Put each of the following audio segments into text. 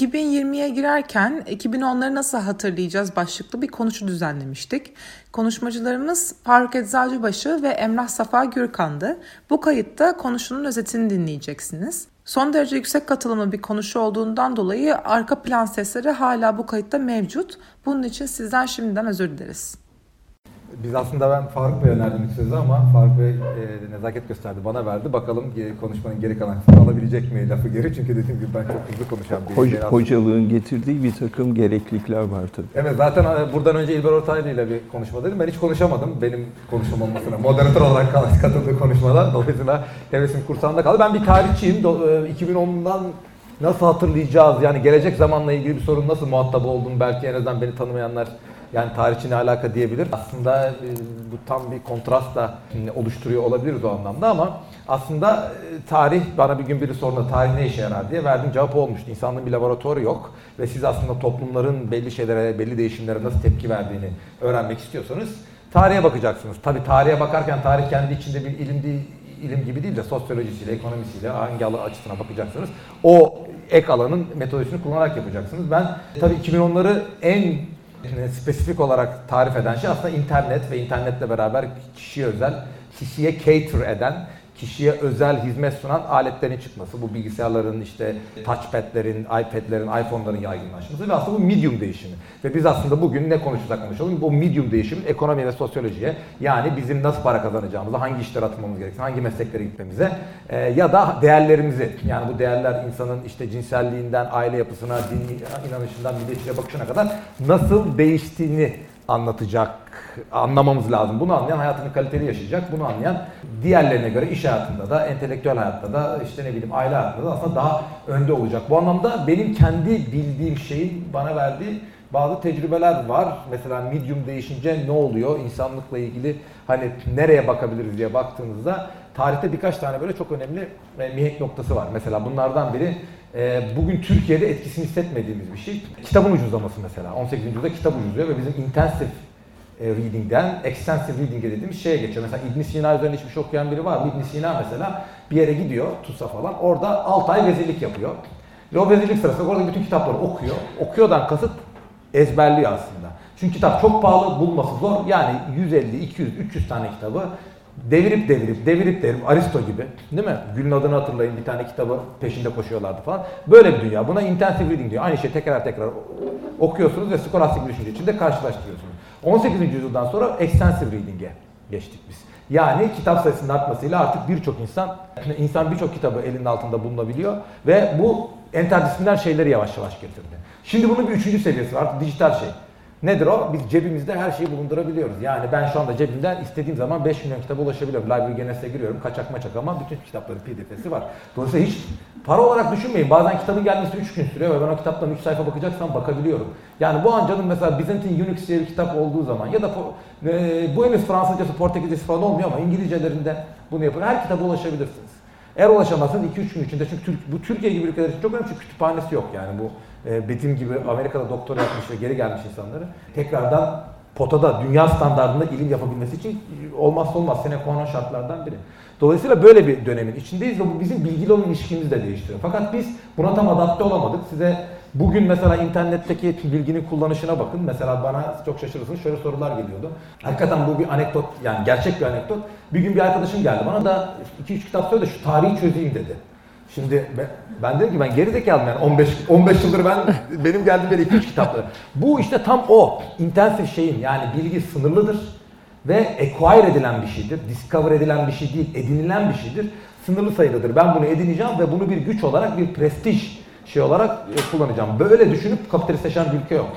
2020'ye girerken 2010'ları nasıl hatırlayacağız başlıklı bir konuşu düzenlemiştik. Konuşmacılarımız Faruk Eczacıbaşı ve Emrah Safa Gürkan'dı. Bu kayıtta konuşunun özetini dinleyeceksiniz. Son derece yüksek katılımlı bir konuşu olduğundan dolayı arka plan sesleri hala bu kayıtta mevcut. Bunun için sizden şimdiden özür dileriz. Biz aslında ben Faruk Bey'e önerdim ilk sözü ama Faruk Bey e, nezaket gösterdi, bana verdi. Bakalım konuşmanın geri kalan kısmını alabilecek mi lafı geri? Çünkü dediğim gibi ben çok hızlı konuşan bir Hoca, Hocalığın getirdiği bir takım gereklilikler var tabii. Evet zaten e, buradan önce İlber Ortaylı ile bir konuşma dedim. Ben hiç konuşamadım benim konuşmam olmasına. Moderatör olarak katıldığı konuşmada. Dolayısıyla hevesim kursağında kaldı. Ben bir tarihçiyim. 2010'dan e, nasıl hatırlayacağız? Yani gelecek zamanla ilgili bir sorun nasıl muhatap oldum? Belki en azından beni tanımayanlar yani tarihçi ne alaka diyebilir. Aslında e, bu tam bir kontrast da oluşturuyor olabiliriz o anlamda ama aslında e, tarih bana bir gün biri sorduğunda tarih ne işe yarar diye verdiğim cevap olmuştu. İnsanlığın bir laboratuvarı yok ve siz aslında toplumların belli şeylere, belli değişimlere nasıl tepki verdiğini öğrenmek istiyorsanız tarihe bakacaksınız. Tabii tarihe bakarken tarih kendi içinde bir ilim değil, ilim gibi değil de sosyolojisiyle, ekonomisiyle hangi alan açısına bakacaksınız. O ek alanın metodolojisini kullanarak yapacaksınız. Ben tabii 2010'ları en spesifik olarak tarif eden şey aslında internet ve internetle beraber kişiye özel, kişiye cater eden kişiye özel hizmet sunan aletlerin çıkması, bu bilgisayarların işte touchpad'lerin, iPad'lerin, iPhone'ların yaygınlaşması ve aslında bu medium değişimi. Ve biz aslında bugün ne konuşacak konuşalım? Bu medium değişimi ekonomi ve sosyolojiye yani bizim nasıl para kazanacağımızı, hangi işlere atmamız gerektiğini, hangi mesleklere gitmemize e, ya da değerlerimizi yani bu değerler insanın işte cinselliğinden, aile yapısına, din inanışından, milliyetçiliğe bakışına kadar nasıl değiştiğini anlatacak, anlamamız lazım. Bunu anlayan hayatını kaliteli yaşayacak. Bunu anlayan diğerlerine göre iş hayatında da, entelektüel hayatta da, işte ne bileyim aile hayatında da aslında daha önde olacak. Bu anlamda benim kendi bildiğim şeyin bana verdiği bazı tecrübeler var. Mesela medium değişince ne oluyor? İnsanlıkla ilgili hani nereye bakabiliriz diye baktığınızda tarihte birkaç tane böyle çok önemli mihenk noktası var. Mesela bunlardan biri e, bugün Türkiye'de etkisini hissetmediğimiz bir şey. Kitabın ucuzlaması mesela. 18. yüzyılda kitap ucuzluyor ve bizim intensive e, reading'den extensive reading'e dediğimiz şeye geçiyor. Mesela İbn Sina üzerine hiçbir şey okuyan biri var mı? İbn Sina mesela bir yere gidiyor, TUS'a falan. Orada 6 ay vezirlik yapıyor. Ve o vezirlik sırasında orada bütün kitapları okuyor. Okuyordan kasıt ezberliyor aslında. Çünkü kitap çok pahalı, bulması zor. Yani 150, 200, 300 tane kitabı devirip devirip devirip devirip Aristo gibi değil mi? Gül'ün adını hatırlayın bir tane kitabı peşinde koşuyorlardı falan. Böyle bir dünya. Buna intensive reading diyor. Aynı şeyi tekrar tekrar okuyorsunuz ve skolastik düşünce içinde karşılaştırıyorsunuz. 18. yüzyıldan sonra extensive reading'e geçtik biz. Yani kitap sayısının artmasıyla artık birçok insan, insan birçok kitabı elinin altında bulunabiliyor ve bu interdisipliner şeyleri yavaş yavaş getirdi. Şimdi bunun bir üçüncü seviyesi var, artık dijital şey. Nedir o? Biz cebimizde her şeyi bulundurabiliyoruz. Yani ben şu anda cebimden istediğim zaman 5 milyon kitaba ulaşabiliyorum. Library Guinness'e giriyorum. Kaçak maçak ama bütün kitapların pdf'si var. Dolayısıyla hiç para olarak düşünmeyin. Bazen kitabın gelmesi 3 gün sürüyor ve ben o kitaptan 3 sayfa bakacaksam bakabiliyorum. Yani bu ancanın mesela Byzantine Unix diye bir kitap olduğu zaman ya da e, bu henüz Fransızcası, Portekizcesi falan olmuyor ama İngilizcelerinde bunu yapın. Her kitaba ulaşabilirsiniz. Eğer ulaşamazsanız 2-3 gün içinde çünkü bu Türkiye gibi ülkeler için çok önemli çünkü kütüphanesi yok yani bu e, Betim gibi Amerika'da doktor yapmış ve geri gelmiş insanları tekrardan potada dünya standartında ilim yapabilmesi için olmazsa olmaz sene konan şartlardan biri. Dolayısıyla böyle bir dönemin içindeyiz ve bu bizim bilgiyle olan ilişkimizi de değiştiriyor. Fakat biz buna tam adapte olamadık. Size bugün mesela internetteki bilginin kullanışına bakın. Mesela bana çok şaşırırsınız şöyle sorular geliyordu. Hakikaten bu bir anekdot yani gerçek bir anekdot. Bir gün bir arkadaşım geldi bana da 2-3 kitap söyle şu tarihi çözeyim dedi. Şimdi ben, dedim ki ben geri yani 15 15 yıldır ben benim geldiğim beri 2-3 kitapları. Bu işte tam o intensif şeyin yani bilgi sınırlıdır ve acquire edilen bir şeydir. Discover edilen bir şey değil, edinilen bir şeydir. Sınırlı sayıdadır. Ben bunu edineceğim ve bunu bir güç olarak, bir prestij şey olarak e, kullanacağım. Böyle düşünüp kapitalistleşen bir ülke yok.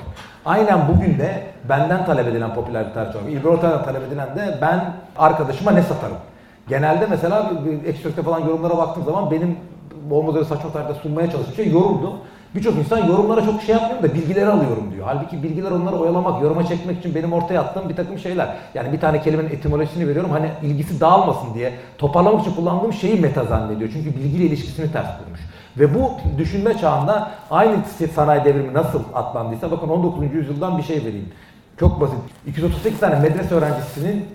Aynen bugün de benden talep edilen popüler bir tarih var. İlber talep edilen de ben arkadaşıma ne satarım? Genelde mesela Ekşi falan yorumlara baktığım zaman benim olmaz öyle saçma tarihte sunmaya çalıştığım şey yorumdu. Birçok insan yorumlara çok şey yapmıyorum da bilgileri alıyorum diyor. Halbuki bilgiler onları oyalamak, yoruma çekmek için benim ortaya attığım bir takım şeyler. Yani bir tane kelimenin etimolojisini veriyorum hani ilgisi dağılmasın diye toparlamak için kullandığım şeyi meta zannediyor. Çünkü bilgiyle ilişkisini ters kurmuş. Ve bu düşünme çağında aynı sanayi devrimi nasıl atlandıysa bakın 19. yüzyıldan bir şey vereyim. Çok basit. 238 tane medrese öğrencisinin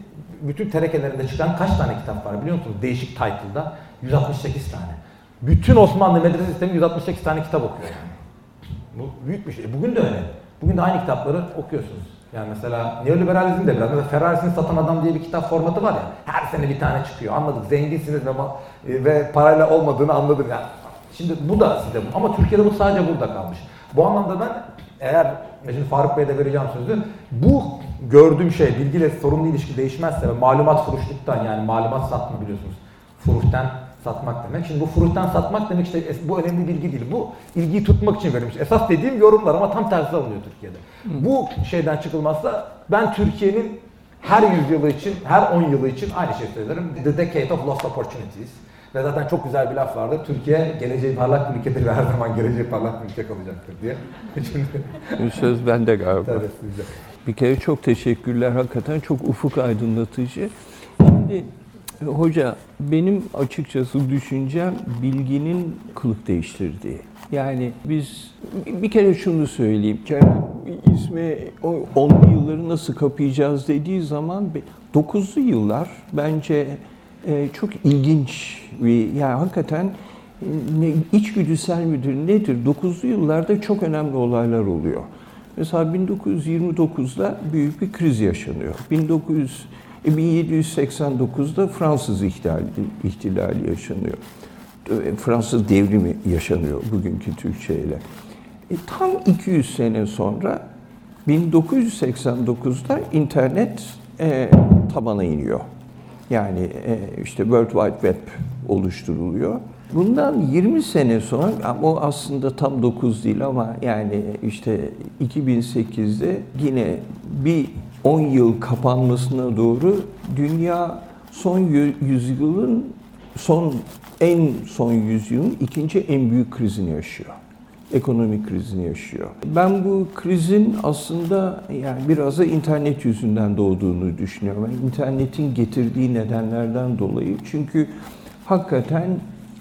bütün terekelerinde çıkan kaç tane kitap var biliyor musunuz? Değişik title'da. 168 tane. Bütün Osmanlı medrese sistemi 168 tane kitap okuyor yani. Bu büyük bir şey. Bugün de öyle. Bugün de aynı kitapları okuyorsunuz. Yani mesela neoliberalizm de biraz. Mesela Ferrari'sini satan adam diye bir kitap formatı var ya. Her sene bir tane çıkıyor. Anladık. Zenginsiniz ve, e, ve parayla olmadığını anladık. Yani şimdi bu da size bu. Ama Türkiye'de bu sadece burada kalmış. Bu anlamda ben eğer şimdi Faruk Bey'e de vereceğim sözü. Bu gördüğüm şey bilgiyle sorumlu ilişki değişmezse ve malumat furuşluktan yani malumat satma biliyorsunuz. Furuşten satmak demek. Şimdi bu furuştan satmak demek işte bu önemli bilgi değil. Bu ilgiyi tutmak için verilmiş. Esas dediğim yorumlar ama tam tersi alınıyor Türkiye'de. Bu şeyden çıkılmazsa ben Türkiye'nin her yüzyılı için, her 10 yılı için aynı şey söylerim. The Decade of Lost Opportunities. Ve zaten çok güzel bir laf vardı. Türkiye geleceği parlak bir ülkedir ve her zaman geleceği parlak bir ülke kalacaktır diye. Bu söz bende galiba. Tabii sizde. Bir kere çok teşekkürler. Hakikaten çok ufuk aydınlatıcı. Şimdi hoca benim açıkçası düşüncem bilginin kılık değiştirdiği. Yani biz bir kere şunu söyleyeyim. Kerem ismi o 10'lu yılları nasıl kapayacağız dediği zaman 9'lu yıllar bence çok ilginç bir yani hakikaten e, içgüdüsel midir nedir? 9'lu yıllarda çok önemli olaylar oluyor. Mesela 1929'da büyük bir kriz yaşanıyor. 1900 1789'da Fransız ihtilali, ihtilali yaşanıyor. E, Fransız devrimi yaşanıyor bugünkü Türkçeyle. E, tam 200 sene sonra 1989'da internet e, tabana iniyor. Yani e, işte World Wide Web oluşturuluyor. Bundan 20 sene sonra, o aslında tam 9 değil ama yani işte 2008'de yine bir 10 yıl kapanmasına doğru dünya son yüzyılın son en son yüzyılın ikinci en büyük krizini yaşıyor. Ekonomik krizini yaşıyor. Ben bu krizin aslında yani biraz da internet yüzünden doğduğunu düşünüyorum. Yani internetin getirdiği nedenlerden dolayı. Çünkü hakikaten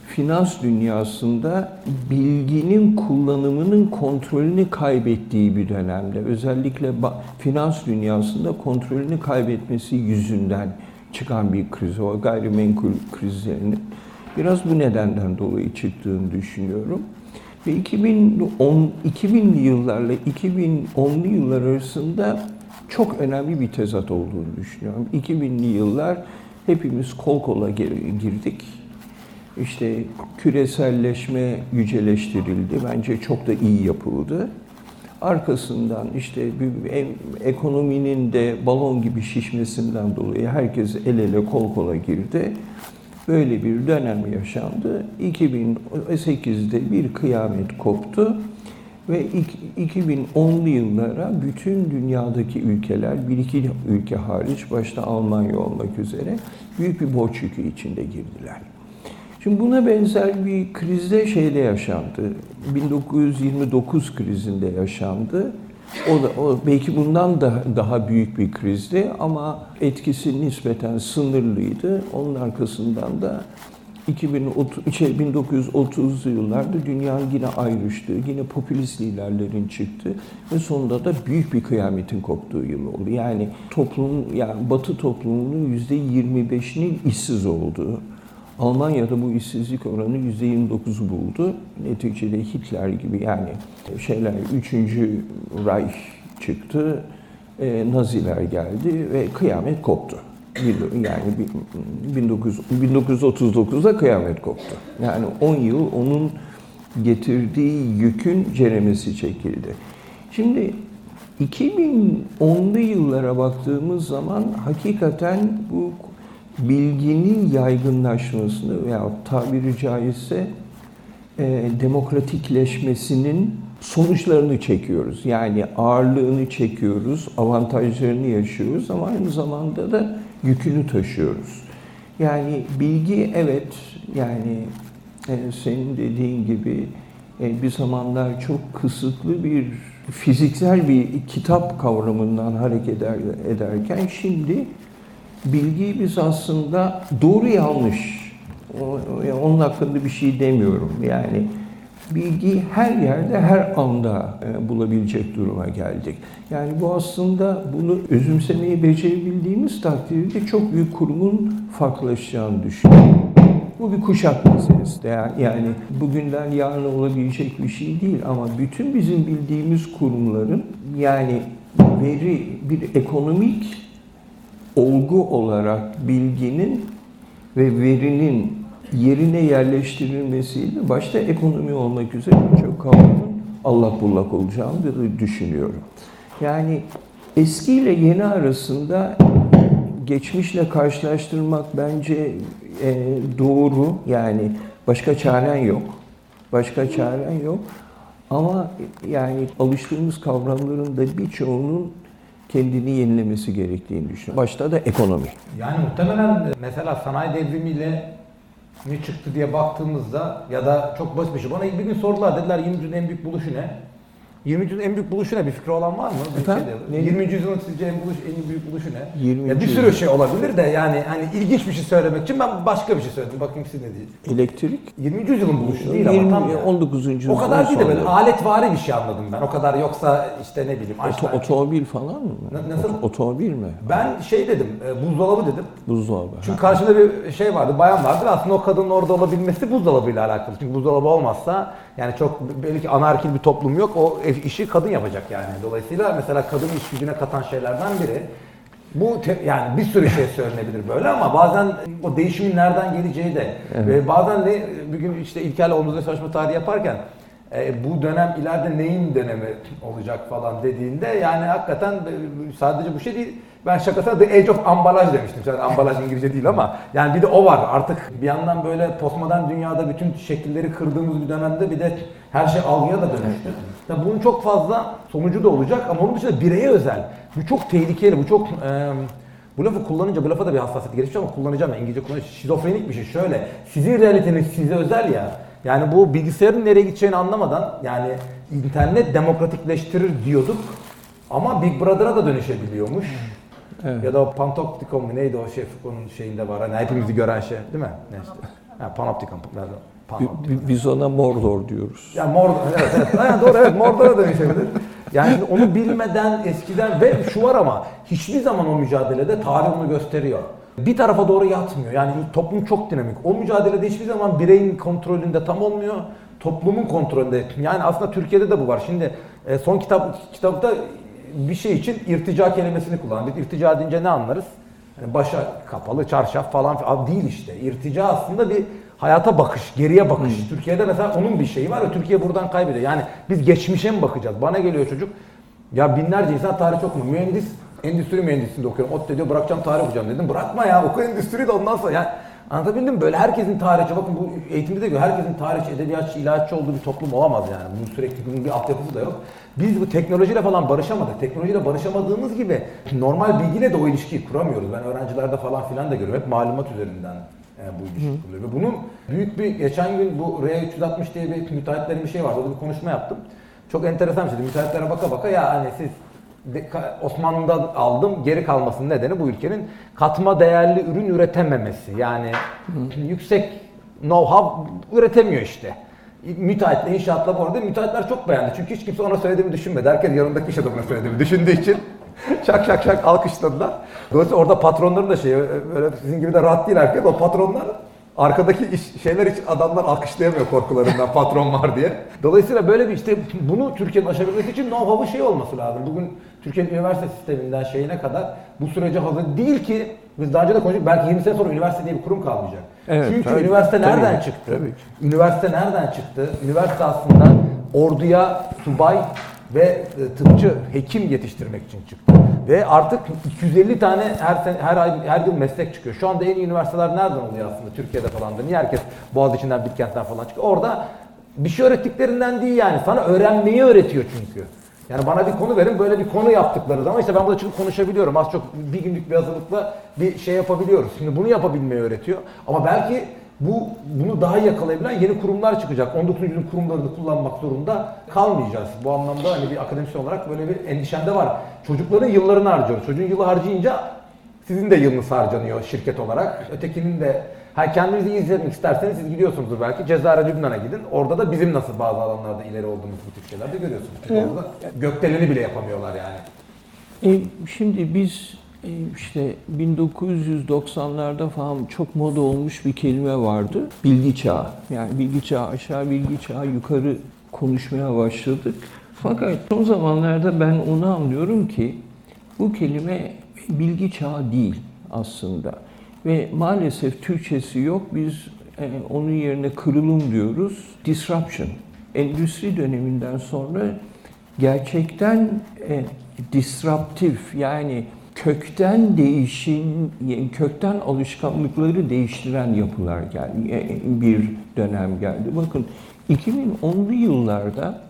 finans dünyasında bilginin kullanımının kontrolünü kaybettiği bir dönemde özellikle finans dünyasında kontrolünü kaybetmesi yüzünden çıkan bir kriz o gayrimenkul krizlerinin biraz bu nedenden dolayı çıktığını düşünüyorum. Ve 2010 2000'li yıllarla 2010'lu yıllar arasında çok önemli bir tezat olduğunu düşünüyorum. 2000'li yıllar hepimiz kol kola girdik işte küreselleşme yüceleştirildi. Bence çok da iyi yapıldı. Arkasından işte ekonominin de balon gibi şişmesinden dolayı herkes el ele kol kola girdi. Böyle bir dönem yaşandı. 2008'de bir kıyamet koptu ve 2010'lu yıllara bütün dünyadaki ülkeler, bir iki ülke hariç, başta Almanya olmak üzere büyük bir borç yükü içinde girdiler. Şimdi buna benzer bir krizde şeyde yaşandı. 1929 krizinde yaşandı. O da o belki bundan da daha büyük bir krizdi ama etkisi nispeten sınırlıydı. Onun arkasından da 2030, şey, 1930'lu yıllarda dünyanın yine ayrıştığı, yine popülist liderlerin çıktı ve sonunda da büyük bir kıyametin koptuğu yıl oldu. Yani toplum, yani Batı toplumunun %25'inin işsiz olduğu, Almanya'da bu işsizlik oranı %29'u buldu. Neticede Hitler gibi yani şeyler 3. Reich çıktı, e, Naziler geldi ve kıyamet koptu. Yani 19, 1939'da kıyamet koptu. Yani 10 yıl onun getirdiği yükün ceremesi çekildi. Şimdi 2010'lu yıllara baktığımız zaman hakikaten bu bilginin yaygınlaşmasını veya tabiri caizse e, demokratikleşmesinin sonuçlarını çekiyoruz. Yani ağırlığını çekiyoruz, avantajlarını yaşıyoruz ama aynı zamanda da yükünü taşıyoruz. Yani bilgi evet yani e, senin dediğin gibi e, bir zamanlar çok kısıtlı bir fiziksel bir kitap kavramından hareket eder, ederken şimdi bilgiyi biz aslında doğru yanlış, onun hakkında bir şey demiyorum. Yani bilgi her yerde, her anda e, bulabilecek duruma geldik. Yani bu aslında bunu özümsemeyi becerebildiğimiz takdirde çok büyük kurumun farklılaşacağını düşünüyorum. Bu bir kuşak meselesi. Yani, yani bugünden yarına olabilecek bir şey değil ama bütün bizim bildiğimiz kurumların yani veri bir ekonomik olgu olarak bilginin ve verinin yerine yerleştirilmesiyle başta ekonomi olmak üzere birçok kavramın allak bullak olacağını düşünüyorum. Yani eski ile yeni arasında geçmişle karşılaştırmak bence e, doğru. Yani başka çaren yok. Başka çaren yok. Ama yani alıştığımız kavramların da birçoğunun kendini yenilemesi gerektiğini düşünüyorum. Başta da ekonomi. Yani muhtemelen mesela sanayi devrimiyle ne çıktı diye baktığımızda ya da çok basit bir şey. Bana bir gün sordular dediler 20. yüzyılın en büyük buluşu ne? 20. yüzyılın en büyük buluşu ne? Bir fikri olan var mı? Bir Efendim? şey de- Ne? 20. yüzyılın sizce en, buluş, en büyük buluşu ne? 20. Ya bir sürü şey olabilir de yani hani ilginç bir şey söylemek için ben başka bir şey söyledim. Bakayım siz ne diyeceksiniz? Elektrik 20. yüzyılın buluşu değil 20, ama tam ya. 19. O yüzyılın kadar değil de böyle aletvari bir şey anladım ben. O kadar yoksa işte ne bileyim. Oto- otomobil falan mı? Na- nasıl? Ot- Otomobil mi? Ben şey dedim, e, buzdolabı dedim. Buzdolabı. Çünkü karşında bir şey vardı, bayan vardı aslında o kadının orada olabilmesi buzdolabıyla alakalı. Çünkü buzdolabı olmazsa yani çok belli ki anarkil bir toplum yok. O ev işi kadın yapacak yani. Dolayısıyla mesela kadın iş gücüne katan şeylerden biri. Bu te- yani bir sürü şey söylenebilir böyle ama bazen o değişimin nereden geleceği de ve bazen de bir gün işte İlker'le omuzda çalışma tarihi yaparken e, bu dönem ileride neyin dönemi olacak falan dediğinde yani hakikaten e, sadece bu şey değil. Ben şakasına The Age of Ambalaj demiştim. Zaten ambalaj İngilizce değil ama yani bir de o var. Artık bir yandan böyle postmodern dünyada bütün şekilleri kırdığımız bir dönemde bir de her şey algıya da dönüştü. Tabii bunun çok fazla sonucu da olacak ama onun dışında bireye özel. Bu çok tehlikeli, bu çok... e, bu lafı kullanınca, bu lafa da bir hassasiyet gerekiyor ama kullanacağım ben İngilizce kullanınca şizofrenik bir şey. Şöyle, sizin realiteniz size özel ya. Yani bu bilgisayarın nereye gideceğini anlamadan yani internet demokratikleştirir diyorduk. Ama Big Brother'a da dönüşebiliyormuş. Evet. Ya da o Panopticon mu neydi o şey Foucault'un şeyinde var. Hani hepimizi gören şey değil mi? Ne işte? Ha, Panopticon. pardon. Biz ona Mordor diyoruz. Ya Mordor, evet evet. Aynen doğru evet Mordor'a dönüşebilir. Yani şimdi onu bilmeden eskiden ve şu var ama hiçbir zaman o mücadelede tarih onu gösteriyor. Bir tarafa doğru yatmıyor. Yani toplum çok dinamik. O mücadelede hiçbir zaman bireyin kontrolünde tam olmuyor. Toplumun kontrolünde. Yani aslında Türkiye'de de bu var. Şimdi e, son kitap kitapta bir şey için irtica kelimesini kullandık. İrtica deyince ne anlarız? Yani başa kapalı, çarşaf falan filan. Değil işte. İrtica aslında bir hayata bakış, geriye bakış. Türkiye'de mesela onun bir şeyi var ve Türkiye buradan kaybediyor. Yani biz geçmişe mi bakacağız? Bana geliyor çocuk. Ya binlerce insan tarih okumuyor. Mühendis, endüstri mühendisliğinde okuyorum. Ot diyor bırakacağım tarih okuyacağım dedim. Bırakma ya oku endüstri de ondan sonra. Yani anlatabildim mi? Böyle herkesin tarihçi, bakın bu eğitimde de görüyor. Herkesin tarihçi, edebiyatçı, ilahiyatçı olduğu bir toplum olamaz yani. Bunun sürekli bunun bir altyapısı da yok. Biz bu teknolojiyle falan barışamadık. Teknolojiyle barışamadığımız gibi normal bilgiyle de o ilişkiyi kuramıyoruz. Ben öğrencilerde falan filan da görüyorum. Hep malumat üzerinden e, bu ilişki kuruluyor. Ve bunun büyük bir, geçen gün bu R360 diye bir müteahhitlerin bir şey vardı. Orada bir konuşma yaptım. Çok enteresan bir şeydi. Müteahhitlere baka baka ya hani siz Osmanlı'dan aldım geri kalmasının nedeni bu ülkenin katma değerli ürün üretememesi. Yani yüksek know-how üretemiyor işte. Müteahhitle, inşaatla bu arada müteahhitler çok beğendi. Çünkü hiç kimse ona söylediğimi düşünmedi. Herkes yanındaki iş adamına söylediğimi düşündüğü için şak şak şak alkışladılar. Dolayısıyla orada patronların da şeyi, böyle sizin gibi de rahat değil herkes. O patronlar Arkadaki iş, şeyler için adamlar alkışlayamıyor korkularından patron var diye. Dolayısıyla böyle bir işte bunu Türkiye'nin aşabilmesi için know-how'ı şey olması lazım. Bugün Türkiye'nin üniversite sisteminden şeyine kadar bu sürece hazır değil ki biz daha önce de konuştuk belki 20 sene sonra üniversite diye bir kurum kalmayacak. Evet, Çünkü tabii, üniversite tabii, nereden çıktı? tabii. Üniversite nereden çıktı? Üniversite aslında orduya subay ve e, tıpçı, hekim yetiştirmek için çıktı. Ve artık 250 tane her sene, her ay her yıl meslek çıkıyor. Şu anda en iyi üniversiteler nereden oluyor aslında Türkiye'de falan da? Niye herkes Boğaziçi'nden, Bilkent'ten falan çıkıyor? Orada bir şey öğrettiklerinden değil yani. Sana öğrenmeyi öğretiyor çünkü. Yani bana bir konu verin böyle bir konu yaptıkları zaman işte ben burada çıkıp konuşabiliyorum. Az çok bir günlük bir hazırlıkla bir şey yapabiliyoruz. Şimdi bunu yapabilmeyi öğretiyor. Ama belki bu bunu daha yakalayabilen yeni kurumlar çıkacak. 19. yüzyılın kurumlarını kullanmak zorunda kalmayacağız. Bu anlamda hani bir akademisyen olarak böyle bir endişem de var. Çocukların yıllarını harcıyoruz. Çocuğun yılı harcayınca sizin de yılınız harcanıyor şirket olarak. Ötekinin de ha kendinizi hissetmek isterseniz siz gidiyorsunuzdur belki. Cezayir'e Lübnan'a gidin. Orada da bizim nasıl bazı alanlarda ileri olduğumuz bu tip şeyler de görüyorsunuz. Çünkü orada gökdeleni bile yapamıyorlar yani. E, şimdi biz işte 1990'larda falan çok moda olmuş bir kelime vardı. Bilgi çağı. Yani bilgi çağı aşağı, bilgi çağı yukarı konuşmaya başladık. Fakat son zamanlarda ben onu anlıyorum ki bu kelime bilgi çağı değil aslında. Ve maalesef Türkçesi yok. Biz e, onun yerine kırılım diyoruz. Disruption. Endüstri döneminden sonra gerçekten e, disruptif yani kökten değişim, yani kökten alışkanlıkları değiştiren yapılar geldi. E, bir dönem geldi. Bakın 2010'lu yıllarda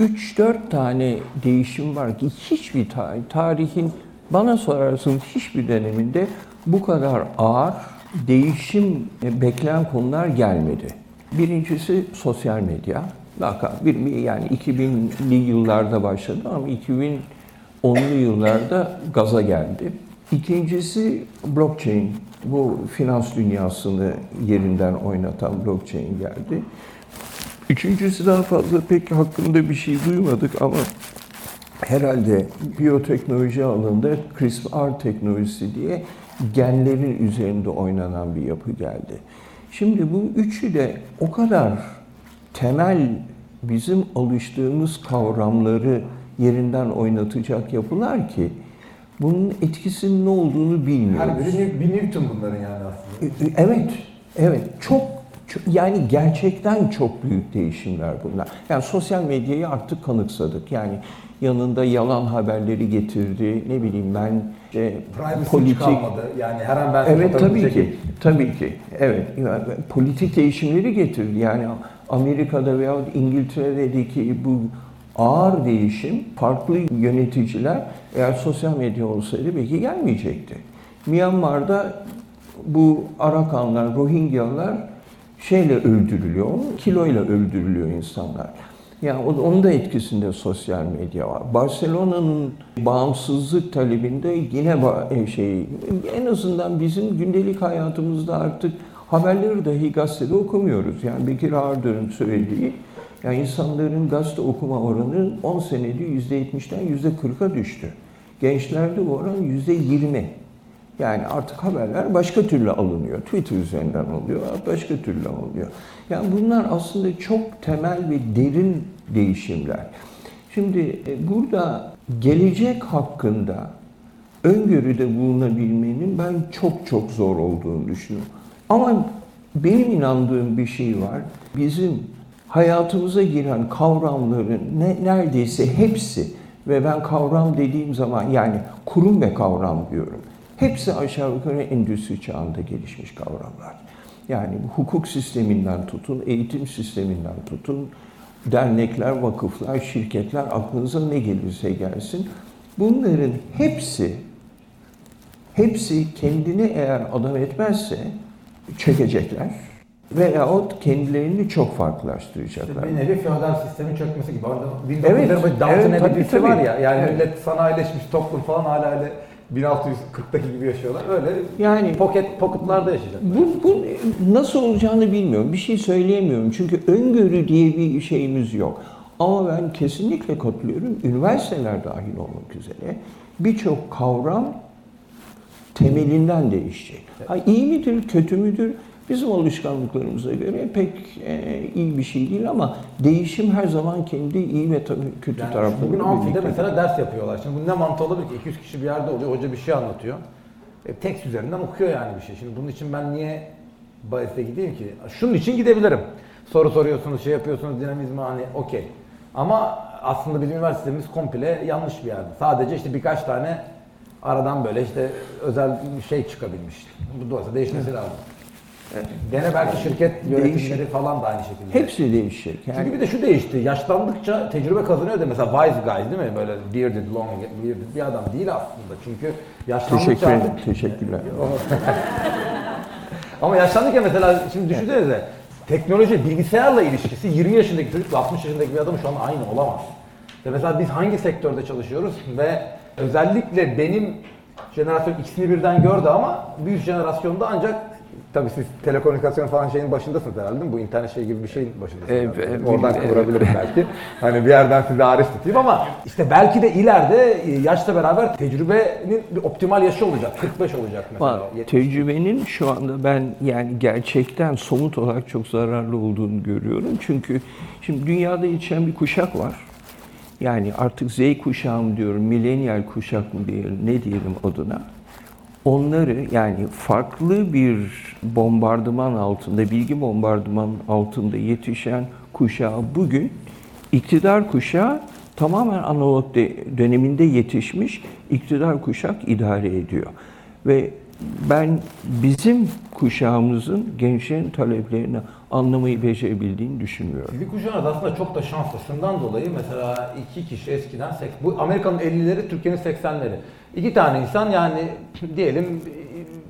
3-4 tane değişim var ki hiçbir tarih, tarihin bana sorarsınız hiçbir döneminde bu kadar ağır değişim e, beklenen konular gelmedi. Birincisi sosyal medya. Bir, yani 2000'li yıllarda başladı ama 2010'lu yıllarda gaza geldi. İkincisi blockchain. Bu finans dünyasını yerinden oynatan blockchain geldi. Üçüncüsü daha fazla pek hakkında bir şey duymadık ama herhalde biyoteknoloji alanında CRISPR teknolojisi diye genlerin üzerinde oynanan bir yapı geldi. Şimdi bu üçü de o kadar temel bizim alıştığımız kavramları yerinden oynatacak yapılar ki bunun etkisinin ne olduğunu bilmiyoruz. Her biri bir Newton bunların yani aslında. Evet, evet. Çok, çok yani gerçekten çok büyük değişimler bunlar. Yani sosyal medyayı artık kanıksadık. Yani yanında yalan haberleri getirdi. Ne bileyim ben işte politik kalmadı. Yani her an ben Evet tabii ki. Tabii ki. Evet. Yani, politik değişimleri getirdi. Yani Amerika'da veya İngiltere'deki bu ağır değişim farklı yöneticiler eğer sosyal medya olsaydı belki gelmeyecekti. Myanmar'da bu Arakanlar, Rohingyalar şeyle öldürülüyor, kiloyla öldürülüyor insanlar. Yani onun da etkisinde sosyal medya var. Barcelona'nın bağımsızlık talebinde yine e, şey en azından bizim gündelik hayatımızda artık haberleri dahi gazetede okumuyoruz. Yani Bekir Ağırdır'ın söylediği yani insanların gazete okuma oranı 10 senede %70'den %40'a düştü. Gençlerde bu oran %20. Yani artık haberler başka türlü alınıyor. Twitter üzerinden oluyor, başka türlü oluyor. Yani bunlar aslında çok temel ve derin değişimler. Şimdi e, burada gelecek hakkında öngörüde bulunabilmenin ben çok çok zor olduğunu düşünüyorum. Ama benim inandığım bir şey var. Bizim hayatımıza giren kavramların ne, neredeyse hepsi ve ben kavram dediğim zaman yani kurum ve kavram diyorum. Hepsi aşağı yukarı endüstri çağında gelişmiş kavramlar. Yani hukuk sisteminden tutun, eğitim sisteminden tutun, dernekler, vakıflar, şirketler aklınıza ne gelirse gelsin. Bunların hepsi hepsi kendini eğer adam etmezse çekecekler veyahut kendilerini çok farklılaştıracaklar. İşte bir nevi feodal sistemin çökmesi gibi. Orada 1900'lerin evet, evet, tabii, tabii. var ya. Yani evet. millet sanayileşmiş toplum falan hala öyle 1640'daki gibi yaşıyorlar. Öyle yani pocket pocketlarda yaşayacaklar. Bu, bu nasıl olacağını bilmiyorum. Bir şey söyleyemiyorum. Çünkü öngörü diye bir şeyimiz yok. Ama ben kesinlikle katılıyorum. Üniversiteler dahil olmak üzere birçok kavram temelinden değişecek. Ha, iyi midir, kötü müdür? Bizim alışkanlıklarımıza göre pek e, iyi bir şey değil ama değişim her zaman kendi iyi ve tabii kötü yani tarafları. Bugün amfide mesela ders yapıyorlar. Şimdi bu ne mantığı olabilir ki? 200 kişi bir yerde oluyor, hoca bir şey anlatıyor. E, tekst üzerinden okuyor yani bir şey. Şimdi bunun için ben niye bahiste gideyim ki? Şunun için gidebilirim. Soru soruyorsunuz, şey yapıyorsunuz, dinamizmi hani okey. Ama aslında bizim üniversitemiz komple yanlış bir yerde. Sadece işte birkaç tane aradan böyle işte özel bir şey çıkabilmiş. Bu da değişmesi lazım. Gene belki şirket yönetimleri Değişik. falan da aynı şekilde. Hepsi değişecek. Yani... Çünkü bir de şu değişti. Yaşlandıkça tecrübe kazanıyor da mesela wise guy değil mi? Böyle bearded, long bearded bir adam değil aslında. Çünkü yaşlandıkça Teşekkür ederim. Teşekkürler. Ama yaşlandıkça mesela şimdi düşünsenize teknoloji bilgisayarla ilişkisi 20 yaşındaki çocukla 60 yaşındaki bir adam şu an aynı olamaz. İşte mesela biz hangi sektörde çalışıyoruz ve özellikle benim jenerasyon ikisini birden gördü ama büyük jenerasyonda ancak Tabii siz telekomünikasyon falan şeyin başındasınız herhalde değil mi? Bu internet şey gibi bir şeyin başındasınız. Herhalde. evet, Oradan evet. kıvırabilirim belki. Hani bir yerden size hariç tutayım ama işte belki de ileride e, yaşla beraber tecrübenin bir optimal yaşı olacak. 45 olacak mesela. Var. 70. Tecrübenin şu anda ben yani gerçekten somut olarak çok zararlı olduğunu görüyorum. Çünkü şimdi dünyada yetişen bir kuşak var. Yani artık Z kuşağı mı diyorum, milenyal kuşak mı diyelim, ne diyelim adına. Onları yani farklı bir bombardıman altında, bilgi bombardıman altında yetişen kuşağı bugün iktidar kuşağı tamamen analog de- döneminde yetişmiş iktidar kuşak idare ediyor. Ve ben bizim kuşağımızın gençlerin taleplerini anlamayı becerebildiğini düşünmüyorum. Sizin kuşağınız aslında çok da şanslı. Şundan dolayı mesela iki kişi eskiden, bu Amerika'nın 50'leri, Türkiye'nin 80'leri. İki tane insan yani diyelim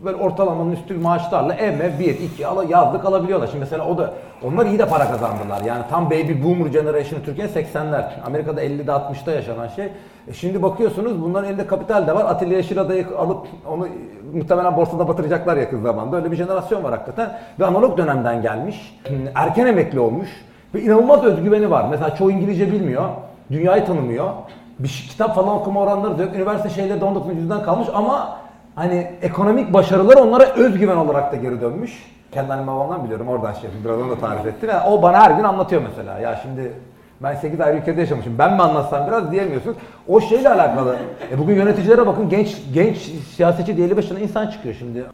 böyle ortalamanın üstü maaşlarla ev mev bir, iki ala, yazlık alabiliyorlar. Şimdi mesela o da, onlar iyi de para kazandılar. Yani tam baby boomer generation Türkiye 80'ler. Amerika'da 50'de 60'da yaşanan şey. E şimdi bakıyorsunuz bunların elinde kapital de var. Atilla Yeşilada'yı alıp onu muhtemelen borsada batıracaklar yakın zamanda. Öyle bir jenerasyon var hakikaten. Ve analog dönemden gelmiş. Erken emekli olmuş. Ve inanılmaz özgüveni var. Mesela çoğu İngilizce bilmiyor. Dünyayı tanımıyor. Bir şey- kitap falan okuma oranları da yok. Üniversite şeyleri de 19. yüzyıldan kalmış ama hani ekonomik başarılar onlara özgüven olarak da geri dönmüş. Kendi annem babamdan biliyorum oradan şey yapayım. Biraz onu da tarif ettim. Yani o bana her gün anlatıyor mesela. Ya şimdi ben 8 ayrı ülkede yaşamışım. Ben mi anlatsam biraz diyemiyorsun. O şeyle alakalı. E bugün yöneticilere bakın genç genç siyasetçi diye 55 tane insan çıkıyor şimdi. E,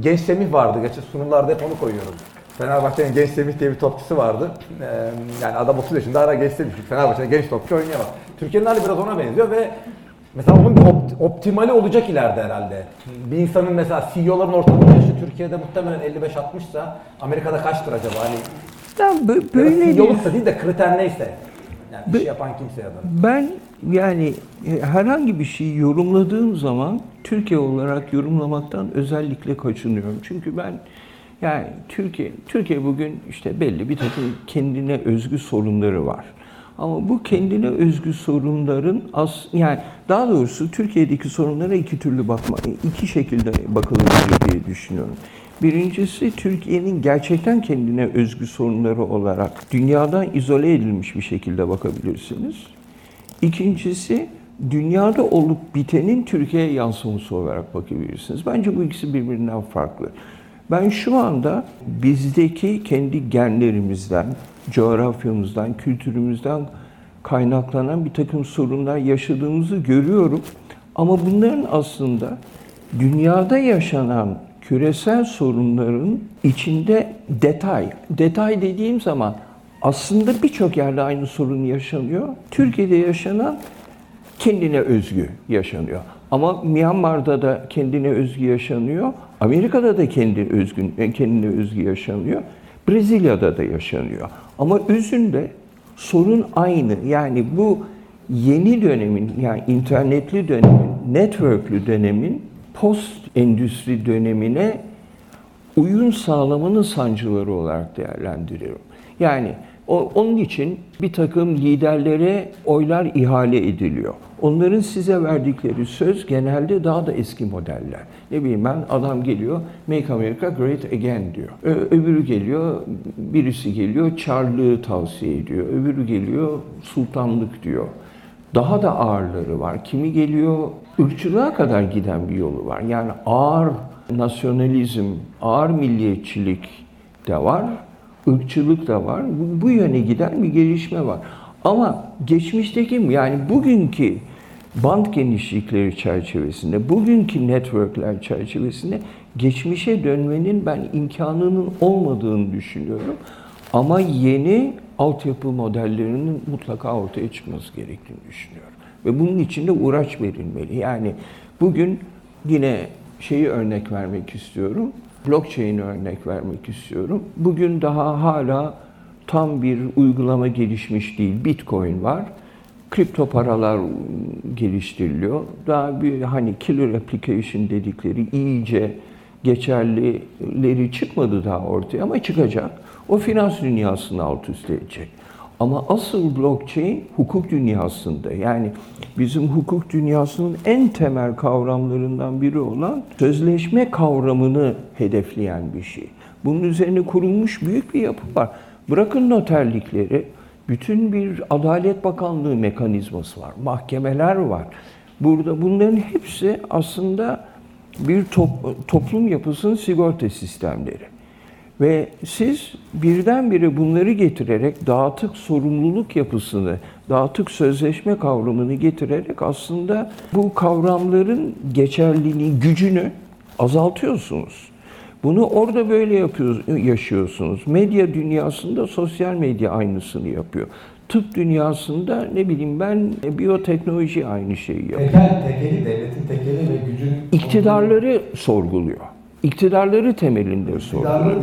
Genç Semih vardı. Geçen sunumlarda hep onu koyuyorum. Fenerbahçe'nin Genç Semih diye bir topçusu vardı. Ee, yani adam 30 yaşında hala genç Semih. Fenerbahçe'de genç topçu oynayamaz. Türkiye'nin hali biraz ona benziyor ve mesela onun bir opt- optimali olacak ileride herhalde. Bir insanın mesela CEO'ların ortalama yaşı Türkiye'de muhtemelen 55-60 ise Amerika'da kaçtır acaba? Hani Ya bö- böyle böyle değil. değil. De kriter neyse. Yani bir şey yapan kimse ya da. Ben yani e, herhangi bir şeyi yorumladığım zaman Türkiye olarak yorumlamaktan özellikle kaçınıyorum. Çünkü ben yani Türkiye Türkiye bugün işte belli bir takım kendine özgü sorunları var. Ama bu kendine özgü sorunların as yani daha doğrusu Türkiye'deki sorunlara iki türlü bakma, iki şekilde bakılabilir diye düşünüyorum. Birincisi Türkiye'nin gerçekten kendine özgü sorunları olarak dünyadan izole edilmiş bir şekilde bakabilirsiniz. İkincisi dünyada olup bitenin Türkiye'ye yansıması olarak bakabilirsiniz. Bence bu ikisi birbirinden farklı. Ben şu anda bizdeki kendi genlerimizden, coğrafyamızdan, kültürümüzden kaynaklanan bir takım sorunlar yaşadığımızı görüyorum. Ama bunların aslında dünyada yaşanan küresel sorunların içinde detay, detay dediğim zaman aslında birçok yerde aynı sorun yaşanıyor. Türkiye'de yaşanan kendine özgü yaşanıyor. Ama Myanmar'da da kendine özgü yaşanıyor. Amerika'da da kendi özgün, kendine özgü yaşanıyor. Brezilya'da da yaşanıyor. Ama özünde sorun aynı. Yani bu yeni dönemin yani internetli dönemin, networklü dönemin post endüstri dönemine uyum sağlamanın sancıları olarak değerlendiriyorum. Yani o, onun için bir takım liderlere oylar ihale ediliyor. Onların size verdikleri söz genelde daha da eski modeller. Ne bileyim ben adam geliyor Make America Great Again diyor. Ö- öbürü geliyor birisi geliyor Çarlığı tavsiye ediyor. Öbürü geliyor sultanlık diyor. Daha da ağırları var. Kimi geliyor ırkçılığa kadar giden bir yolu var. Yani ağır nasyonalizm, ağır milliyetçilik de var, ırkçılık da var. Bu, bu yöne giden bir gelişme var. Ama geçmişteki yani bugünkü band genişlikleri çerçevesinde, bugünkü networkler çerçevesinde geçmişe dönmenin ben imkanının olmadığını düşünüyorum. Ama yeni altyapı modellerinin mutlaka ortaya çıkması gerektiğini düşünüyorum. Ve bunun için de uğraş verilmeli. Yani bugün yine şeyi örnek vermek istiyorum. Blockchain'i örnek vermek istiyorum. Bugün daha hala tam bir uygulama gelişmiş değil. Bitcoin var. Kripto paralar geliştiriliyor. Daha bir hani killer application dedikleri iyice geçerlileri çıkmadı daha ortaya ama çıkacak. O finans dünyasını alt üst edecek. Ama asıl blockchain hukuk dünyasında. Yani bizim hukuk dünyasının en temel kavramlarından biri olan sözleşme kavramını hedefleyen bir şey. Bunun üzerine kurulmuş büyük bir yapı var. Bırakın noterlikleri, bütün bir Adalet Bakanlığı mekanizması var, mahkemeler var. Burada bunların hepsi aslında bir top, toplum yapısının sigorta sistemleri. Ve siz birdenbire bunları getirerek dağıtık sorumluluk yapısını, dağıtık sözleşme kavramını getirerek aslında bu kavramların geçerliliği, gücünü azaltıyorsunuz. Bunu orada böyle yapıyorsunuz, yaşıyorsunuz. Medya dünyasında sosyal medya aynısını yapıyor. Tıp dünyasında ne bileyim ben biyoteknoloji aynı şeyi yapıyor. Tekel, tekeli, devletin tekeli ve gücün... İktidarları sorguluyor. İktidarları temelinde sorguluyor. İktidarı,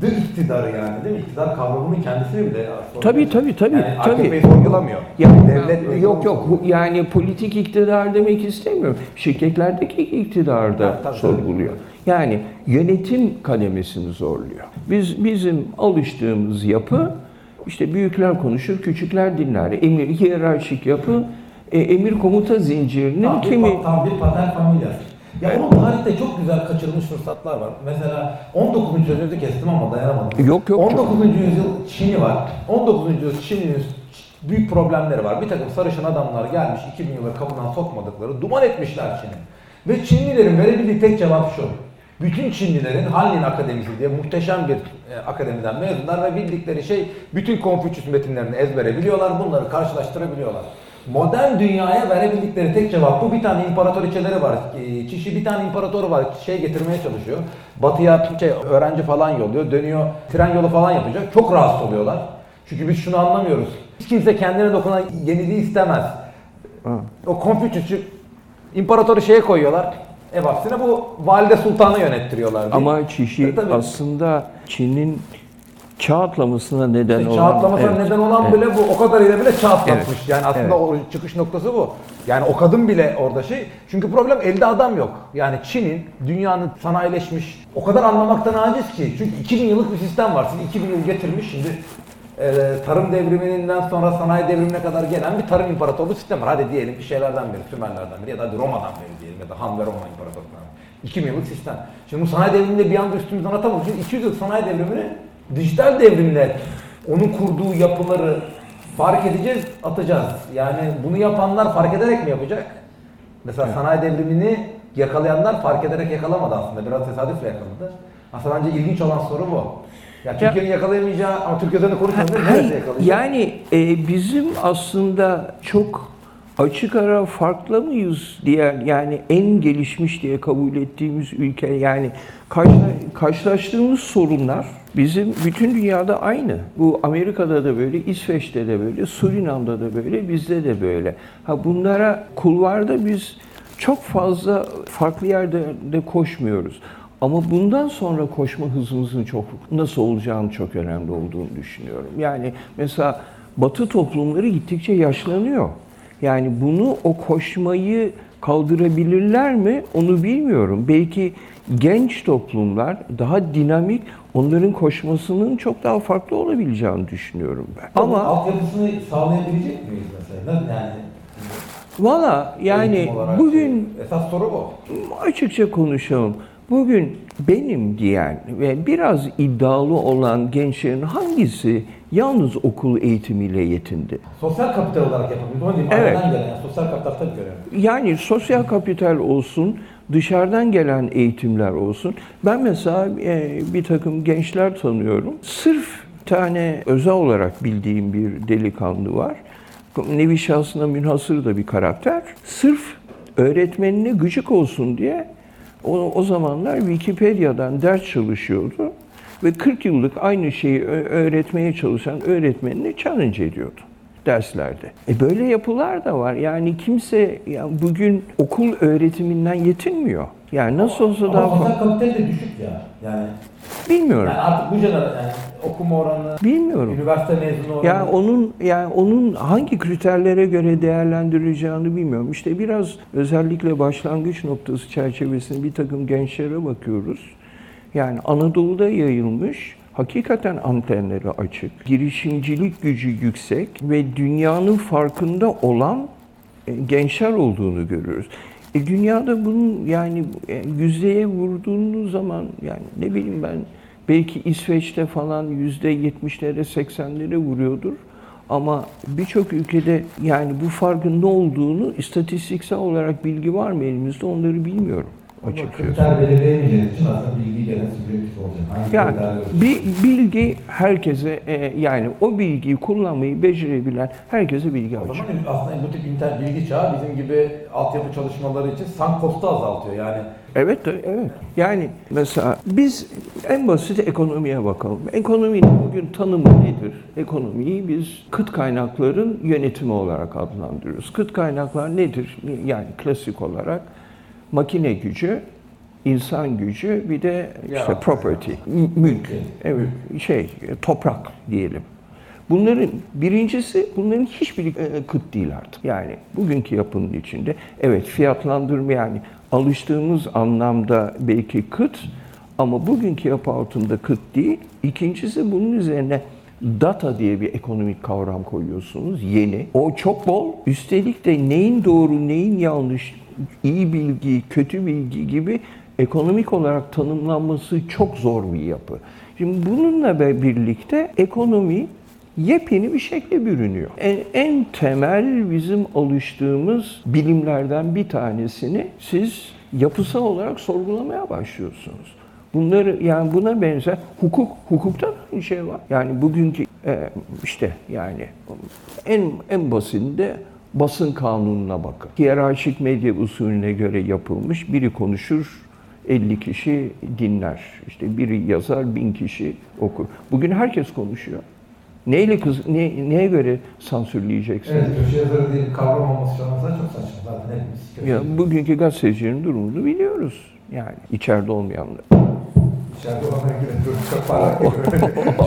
the, iktidarı yani değil mi? İktidar kavramının kendisini bile sorguluyor. Tabii tabii tabii. Yani tabii. AKP'yi sorgulamıyor. Yani Devlet yok yok hu- yani politik iktidar demek istemiyorum. Şirketlerdeki iktidar da tabii, sorguluyor. Yani yönetim kademesini zorluyor. Biz bizim alıştığımız yapı işte büyükler konuşur, küçükler dinler. Emir hiyerarşik yapı, e, emir komuta zincirinin Tam bir, kimi pa- tam bir pater familias. Ya onun tarihte çok güzel kaçırılmış fırsatlar var. Mesela 19. sözünüzü kestim ama dayanamadım. Yok, yok, 19. yüzyıl Çin'i var. 19. yüzyıl Çin'in büyük problemleri var. Bir takım sarışın adamlar gelmiş 2000 yıldır kapıdan sokmadıkları duman etmişler Çin'i. Ve Çinlilerin verebildiği tek cevap şu. Bütün Çinlilerin Hanlin Akademisi diye muhteşem bir e, akademiden mezunlar ve bildikleri şey bütün Konfüçyüs metinlerini ezbere biliyorlar. Bunları karşılaştırabiliyorlar. Modern dünyaya verebildikleri tek cevap bu. Bir tane imparatoriçeleri var. Çişi bir tane imparatoru var. Şey getirmeye çalışıyor. Batıya şey, öğrenci falan yolluyor. Dönüyor. Tren yolu falan yapacak. Çok rahatsız oluyorlar. Çünkü biz şunu anlamıyoruz. Hiç kimse kendine dokunan yeniliği istemez. O Konfüçyüs'ü imparatoru şeye koyuyorlar. Ev hapsine bu valide sultanı yönettiriyorlar. diye. ama Çişi E, aslında Çin'in çağ atlamasına neden İşte olan... çağatlamasına Evet, neden olan evet. bile bu o kadarıyla bile çağatlatmış. Evet. Yani aslında Evet. o çıkış noktası bu. Yani o kadın bile orada şey. Çünkü problem elde adam yok. Yani Çin'in dünyanın sanayileşmiş o kadar anlamaktan aciz ki. Çünkü 2000 yıllık bir sistem var. Siz 2000 yıl getirmiş şimdi e, tarım devriminden sonra sanayi devrimine kadar gelen bir tarım imparatorluğu sistem var. Hadi diyelim ki şeylerden biri, Sümerlerden biri ya da hadi Roma'dan biri diyelim ya da Han ve Roma imparatorluğundan. 2000 yıllık sistem. Şimdi bu sanayi devriminde bir anda üstümüzden atamayız. Çünkü 200 yıl sanayi devrimini dijital devrimle onun kurduğu yapıları fark edeceğiz, atacağız. Yani bunu yapanlar fark ederek mi yapacak? Mesela sanayi devrimini yakalayanlar fark ederek yakalamadı aslında. Biraz tesadüfle yakaladı. Aslında bence ilginç olan soru bu. Ya Türkiye'nin yakalayamayacağı ama Türkiye üzerinde konuşmuyoruz. Nerede yakalayacak? yani e, bizim aslında çok açık ara farklı mıyız diğer yani en gelişmiş diye kabul ettiğimiz ülke yani karşı, karşılaştığımız sorunlar bizim bütün dünyada aynı. Bu Amerika'da da böyle, İsveç'te de böyle, Surinam'da da böyle, bizde de böyle. Ha bunlara kulvarda biz çok fazla farklı yerde de koşmuyoruz. Ama bundan sonra koşma hızımızın çok nasıl olacağını çok önemli olduğunu düşünüyorum. Yani mesela Batı toplumları gittikçe yaşlanıyor. Yani bunu o koşmayı kaldırabilirler mi onu bilmiyorum. Belki genç toplumlar daha dinamik onların koşmasının çok daha farklı olabileceğini düşünüyorum ben. Ama altyapısını sağlayabilecek miyiz mesela? Yani? valla yani bugün şey. esas soru bu. açıkça konuşalım. Bugün benim diyen ve biraz iddialı olan gençlerin hangisi yalnız okul eğitimiyle yetindi? Sosyal kapital olarak yapabiliriz. Evet. Gelen yani sosyal kapital tabii görelim. Yani sosyal kapital olsun, dışarıdan gelen eğitimler olsun. Ben mesela e, bir takım gençler tanıyorum. Sırf tane özel olarak bildiğim bir delikanlı var. Nevi şahsına münhasır da bir karakter. Sırf öğretmenine gıcık olsun diye o, o zamanlar Wikipedia'dan ders çalışıyordu ve 40 yıllık aynı şeyi öğretmeye çalışan öğretmenini challenge ediyordu derslerde. E böyle yapılar da var. Yani kimse yani bugün okul öğretiminden yetinmiyor. Yani nasıl olsa daha Ama fazla kapital de düşük ya. Yani, bilmiyorum. yani artık bu jenerasyon yani okuma oranı, Bilmiyorum. üniversite mezunu oranı. Ya onun yani onun hangi kriterlere göre değerlendirileceğini bilmiyorum. İşte biraz özellikle başlangıç noktası çerçevesinde bir takım gençlere bakıyoruz. Yani Anadolu'da yayılmış hakikaten antenleri açık, girişimcilik gücü yüksek ve dünyanın farkında olan e, gençler olduğunu görüyoruz. E, dünyada bunun yani e, yüzdeye vurduğunuz zaman yani ne bileyim ben belki İsveç'te falan yüzde yetmişlere seksenlere vuruyordur. Ama birçok ülkede yani bu farkın ne olduğunu istatistiksel olarak bilgi var mı elimizde onları bilmiyorum açıkçası. Kriter belirleyemeyeceğiniz için aslında bilgi gene subjektif olacak. Hangi Yani bir bilgi herkese e, yani o bilgiyi kullanmayı becerebilen herkese bilgi O açık. zaman aslında bu tip internet bilgi çağı bizim gibi altyapı çalışmaları için sunk cost'u azaltıyor. Yani Evet, de- evet. Yani mesela biz en basit ekonomiye bakalım. Ekonominin bugün tanımı nedir? Ekonomiyi biz kıt kaynakların yönetimi olarak adlandırıyoruz. Kıt kaynaklar nedir? Yani klasik olarak makine gücü, insan gücü, bir de işte Ya. property, mülk, evet, şey, toprak diyelim. Bunların birincisi, bunların hiçbiri e, kıt değil artık. Yani bugünkü yapının içinde evet fiyatlandırma yani alıştığımız anlamda belki kıt ama bugünkü yapı altında kıt değil. İkincisi bunun üzerine data diye bir ekonomik kavram koyuyorsunuz yeni. O çok bol. Üstelik de neyin doğru, neyin yanlış, iyi bilgi, kötü bilgi gibi ekonomik olarak tanımlanması çok zor bir yapı. Şimdi bununla birlikte ekonomi yepyeni bir şekle bürünüyor. En, en temel bizim alıştığımız bilimlerden bir tanesini siz yapısal olarak sorgulamaya başlıyorsunuz. Bunları yani buna benzer hukuk hukukta da aynı şey var. Yani bugünkü e, işte yani en en basitinde basın kanununa bakın. Hiyerarşik medya usulüne göre yapılmış. Biri konuşur, 50 kişi dinler. İşte biri yazar, bin kişi okur. Bugün herkes konuşuyor. Neyle kız, ne, neye göre sansürleyeceksin? evet, köşe yazarı diye bir kavram olması şu an mesela çok saçma. Zaten hepimiz Ya bugünkü gazetecilerin durumunu biliyoruz. Yani içeride olmayanlar. İçeride olanlar gibi çok para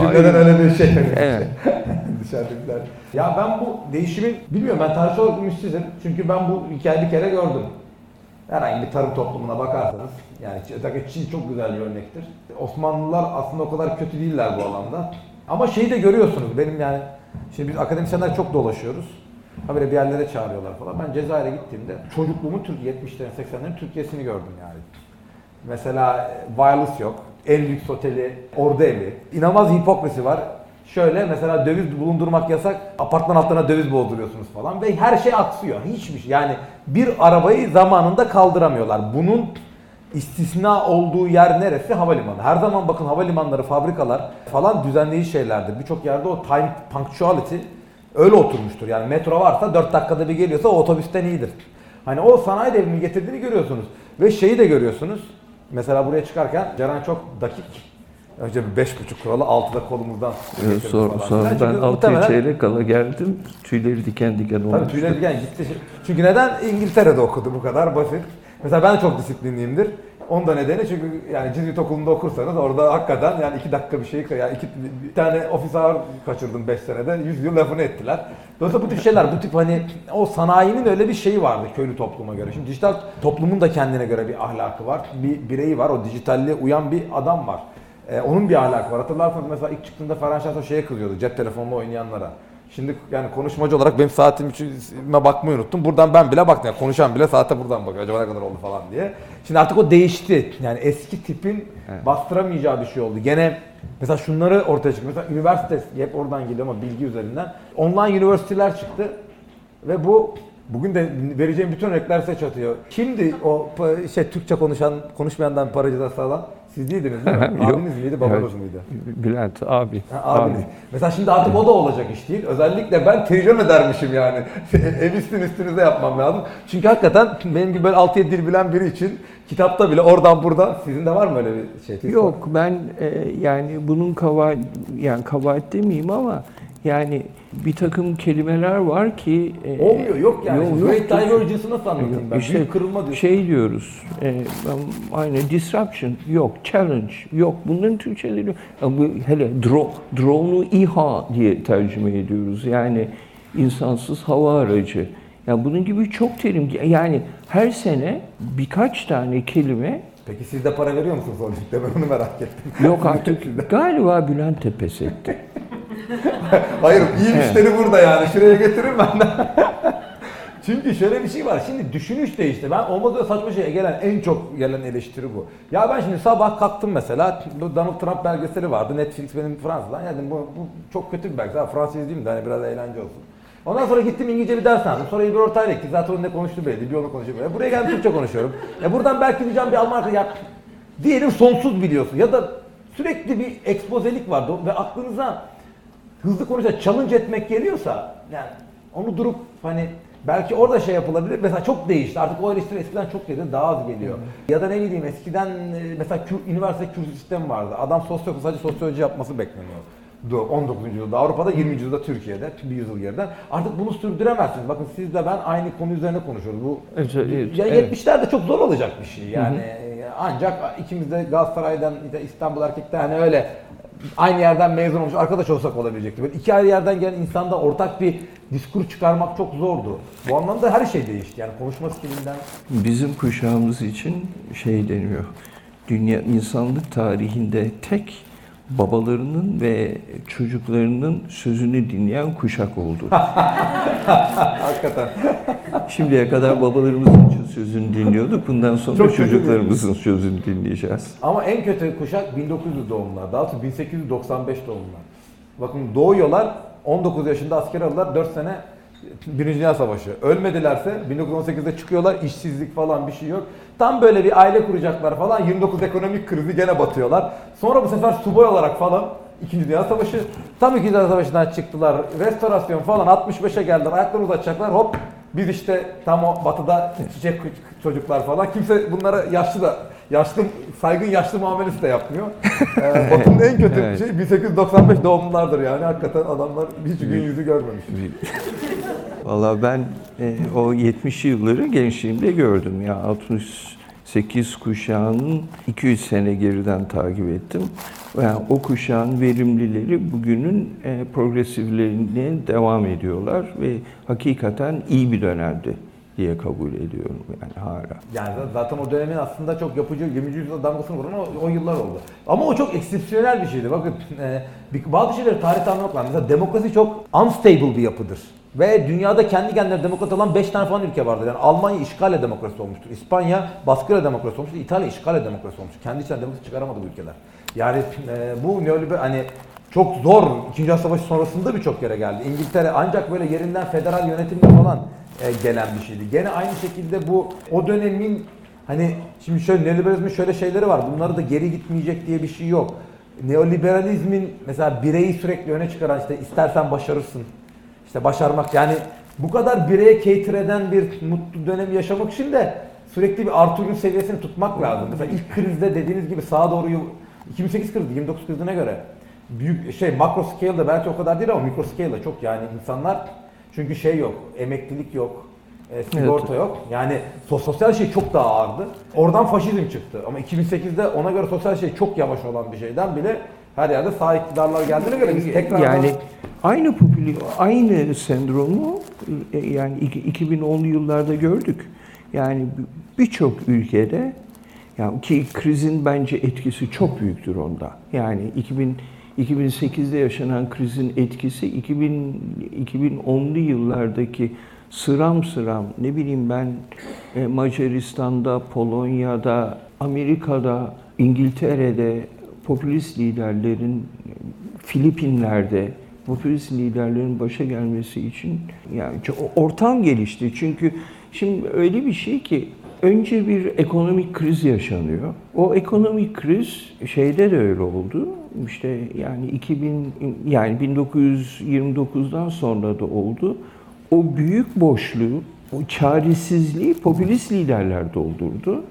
Cümleden öyle bir şey. Evet. Dışarıdakiler. Ya ben bu değişimi bilmiyorum ben tarihsel olarak ümitsizim. Çünkü ben bu hikayeyi bir kere gördüm. Herhangi bir tarım toplumuna bakarsanız, yani özellikle Çin çok güzel bir örnektir. Osmanlılar aslında o kadar kötü değiller bu alanda. Ama şeyi de görüyorsunuz, benim yani, şimdi biz akademisyenler çok dolaşıyoruz. Habire bir yerlere çağırıyorlar falan. Ben Cezayir'e gittiğimde çocukluğumun Türkiye 70'lerin 80'lerin Türkiye'sini gördüm yani. Mesela e, wireless yok. En lüks oteli, ordu evi. İnanılmaz hipokrasi var. Şöyle mesela döviz bulundurmak yasak. Apartman altına döviz bolduruyorsunuz falan. Ve her şey aksıyor. Hiçbir şey. Yani bir arabayı zamanında kaldıramıyorlar. Bunun istisna olduğu yer neresi? Havalimanı. Her zaman bakın havalimanları, fabrikalar falan düzenleyici şeylerdir. Birçok yerde o time punctuality öyle oturmuştur. Yani metro varsa 4 dakikada bir geliyorsa o otobüsten iyidir. Hani o sanayi devrimi getirdiğini görüyorsunuz. Ve şeyi de görüyorsunuz. Mesela buraya çıkarken Ceren çok dakik. Önce bir beş buçuk kuralı altıda kolumuzdan getirdi Sonra, sonra ben altı muhtemelen- çeyrek kala geldim. Tüyleri diken diken olmuştu. Tabii tüyler diken gitti. Çünkü neden? İngiltere'de okudu bu kadar basit. Mesela ben çok disiplinliyimdir. Onun da nedeni çünkü yani Cizvit okulunda okursanız orada hakikaten yani iki dakika bir şey yani iki, bir tane ofis ağır kaçırdım 5 senede 100 yıl lafını ettiler. Dolayısıyla bu tip şeyler bu tip hani o sanayinin öyle bir şeyi vardı köylü topluma göre. Şimdi dijital toplumun da kendine göre bir ahlakı var. Bir bireyi var o dijitalliğe uyan bir adam var. Ee, onun bir ahlakı var. Hatırlarsanız mesela ilk çıktığında Ferhan Şahso şeye kızıyordu cep telefonla oynayanlara. Şimdi yani konuşmacı olarak benim saatim içime bakmayı unuttum. Buradan ben bile baktım. Yani konuşan bile saate buradan bakıyor. Acaba ne kadar oldu falan diye. Şimdi artık o değişti. Yani eski tipin bastıramayacağı bir şey oldu. Gene mesela şunları ortaya çıktı. Mesela üniversite hep oradan geliyor ama bilgi üzerinden. Online üniversiteler çıktı. Ve bu bugün de vereceğim bütün örnekler size çatıyor. Kimdi o şey Türkçe konuşan konuşmayandan paracıda sağlam? Siz değildiniz değil mi? Abiniz miydi, babanız Evet. mıydı? Bülent abi. Ha, abiniz. Mesela şimdi artık o da olacak iş değil. Özellikle ben tecrübe edermişim yani. Ev üstün üstünüze yapmam lazım. Çünkü hakikaten benim gibi böyle 6-7 dil bilen biri için kitapta bile oradan buradan sizin de var mı öyle bir şey? Yok ben e, yani bunun kabahat yani kabahat demeyeyim ama yani bir takım kelimeler var ki e, Olmuyor yok yani. yok, Great yok. Divergence'ı nasıl anlatayım ben? İşte Büyük kırılma diyorsun. şey diyoruz, e, ben aynı disruption yok, challenge yok. Bunların Türkçeleri yok. Bu hele drone, drone'u İHA diye tercüme ediyoruz. Yani insansız hava aracı. Yani bunun gibi çok terim. Yani her sene birkaç tane kelime Peki siz de para veriyor musunuz o ligde? Ben onu merak ettim. Yok artık galiba Bülent de pes etti. Hayır iyi müşteri burada yani. Şuraya getiririm ben de. Çünkü şöyle bir şey var. Şimdi düşünüş değişti. Ben olmaz öyle saçma şeye gelen en çok gelen eleştiri bu. Ya ben şimdi sabah kalktım mesela. Bu Donald Trump belgeseli vardı. Netflix benim Fransa'dan. Yani bu, bu çok kötü bir belgesel. Fransız izleyeyim de hani biraz eğlence olsun. Ondan sonra gittim İngilizce bir ders aldım. Sonra İlber Ortaylı ki zaten onun ne konuştu belli. Bir onu konuşuyor. Buraya geldim Türkçe konuşuyorum. Ya buradan belki diyeceğim bir Alman ya diyelim sonsuz biliyorsun. Ya da sürekli bir ekspozelik vardı ve aklınıza hızlı konuşa challenge etmek geliyorsa yani onu durup hani belki orada şey yapılabilir. Mesela çok değişti. Artık o eleştiri eskiden çok geldi. Daha az geliyor. Ya da ne bileyim eskiden e, mesela kür, üniversite kürsü sistemi vardı. Adam sosyoloji sadece sosyoloji yapması bekleniyor. 19. yüzyılda Avrupa'da 20. yüzyılda Türkiye'de bir yüzyıl geriden. Artık bunu sürdüremezsiniz. Bakın siz de ben aynı konu üzerine konuşuyoruz. Bu Evet, evet, ya evet. 70'lerde çok zor olacak bir şey. Yani e, ancak ikimiz de Galatasaray'dan İstanbul erkekten hani öyle aynı yerden mezun olmuş arkadaş olsak olabilecekti. Böyle iki ayrı yerden gelen insanda ortak bir diskur çıkarmak çok zordu. Bu anlamda her şey değişti. Yani konuşma stilinden Bizim kuşağımız için şey deniyor. Dünya insanlık tarihinde tek babalarının ve çocuklarının sözünü dinleyen kuşak oldu. hakikaten Şimdiye kadar babalarımızın sözünü dinliyorduk. Bundan sonra Çok kötü çocuklarımızın sözünü dinleyeceğiz. Ama en kötü kuşak 1900 doğumlular. Daha doğrusu 1895 doğumlular. Bakın doğuyorlar 19 yaşında asker alırlar 4 sene Birinci Dünya Savaşı. Ölmedilerse 1918'de çıkıyorlar işsizlik falan bir şey yok. Tam böyle bir aile kuracaklar falan 29 ekonomik krizi gene batıyorlar. Sonra bu sefer subay olarak falan İkinci Dünya Savaşı. Tam İkinci Dünya Savaşı'ndan çıktılar. Restorasyon falan 65'e geldiler. Ayaklarını uzatacaklar. Hop biz işte tam o batıda çiçek çocuklar falan. Kimse bunlara yaşlı da yaşlı saygın yaşlı muamelesi de yapmıyor. Ee, Batı'nın en kötü Evet. şey 1895 doğumlulardır yani. Hakikaten adamlar hiç gün yüzü görmemiş. Valla ben e, o 70'li yılları gençliğimde gördüm. Ya 68 kuşağının 200 sene geriden takip ettim. Yani o kuşağın verimlileri bugünün e, progresiflerine devam ediyorlar ve hakikaten iyi bir dönemdi diye kabul ediyorum yani hala. Yani zaten o dönemin aslında çok yapıcı 20. yüzyılda damgasını vuran o, o yıllar oldu. Ama o çok eksepsiyonel bir şeydi. Bakın e, bazı şeyleri tarihte anlamak lazım. Mesela demokrasi çok unstable bir yapıdır. Ve dünyada kendi kendine demokrat olan 5 tane falan ülke vardır. Yani Almanya işgalle demokrasi olmuştur. İspanya baskıyla demokrasi olmuştur. İtalya işgalle demokrasi olmuştur. Kendi içinden demokrasi çıkaramadı bu ülkeler. Yani e, bu neoliberal hani çok zor. İkinci Dünya Savaşı sonrasında birçok yere geldi. İngiltere ancak böyle yerinden federal yönetimle falan e, gelen bir şeydi. Gene aynı şekilde bu o dönemin hani şimdi şöyle neoliberalizmin şöyle şeyleri var. Bunları da geri gitmeyecek diye bir şey yok. Neoliberalizmin mesela bireyi sürekli öne çıkaran işte istersen başarırsın. İşte başarmak yani bu kadar bireye cater eden bir mutlu dönemi yaşamak için de sürekli bir Arthur'un seviyesini tutmak lazım. Mesela ilk krizde dediğiniz gibi sağa doğru yu- 2008 krizi, 29 krizine göre büyük şey makro scale'da belki o kadar değil ama mikro scale'da çok yani insanlar çünkü şey yok, emeklilik yok, e, sigorta yok. Yani so- sosyal şey çok daha ağırdı. Oradan faşizm çıktı. Ama 2008'de ona göre sosyal şey çok yavaş olan bir şeyden bile her yerde sağ iktidarlar geldiğine göre biz tekrar yani aynı popüli aynı sendromu e, yani iki- 2010'lu yıllarda gördük. Yani birçok ülkede yani ki krizin bence etkisi çok büyüktür onda. Yani 2000 2008'de yaşanan krizin etkisi 2000 2010'lu yıllardaki sıram sıram ne bileyim ben e, Macaristan'da, Polonya'da, Amerika'da, İngiltere'de popülist liderlerin Filipinler'de popülist liderlerin başa gelmesi için yani ortam gelişti. Çünkü şimdi öyle bir şey ki önce bir ekonomik kriz yaşanıyor. O ekonomik kriz şeyde de öyle oldu. İşte yani 2000 yani 1929'dan sonra da oldu. O büyük boşluğu, o çaresizliği popülist liderler doldurdu.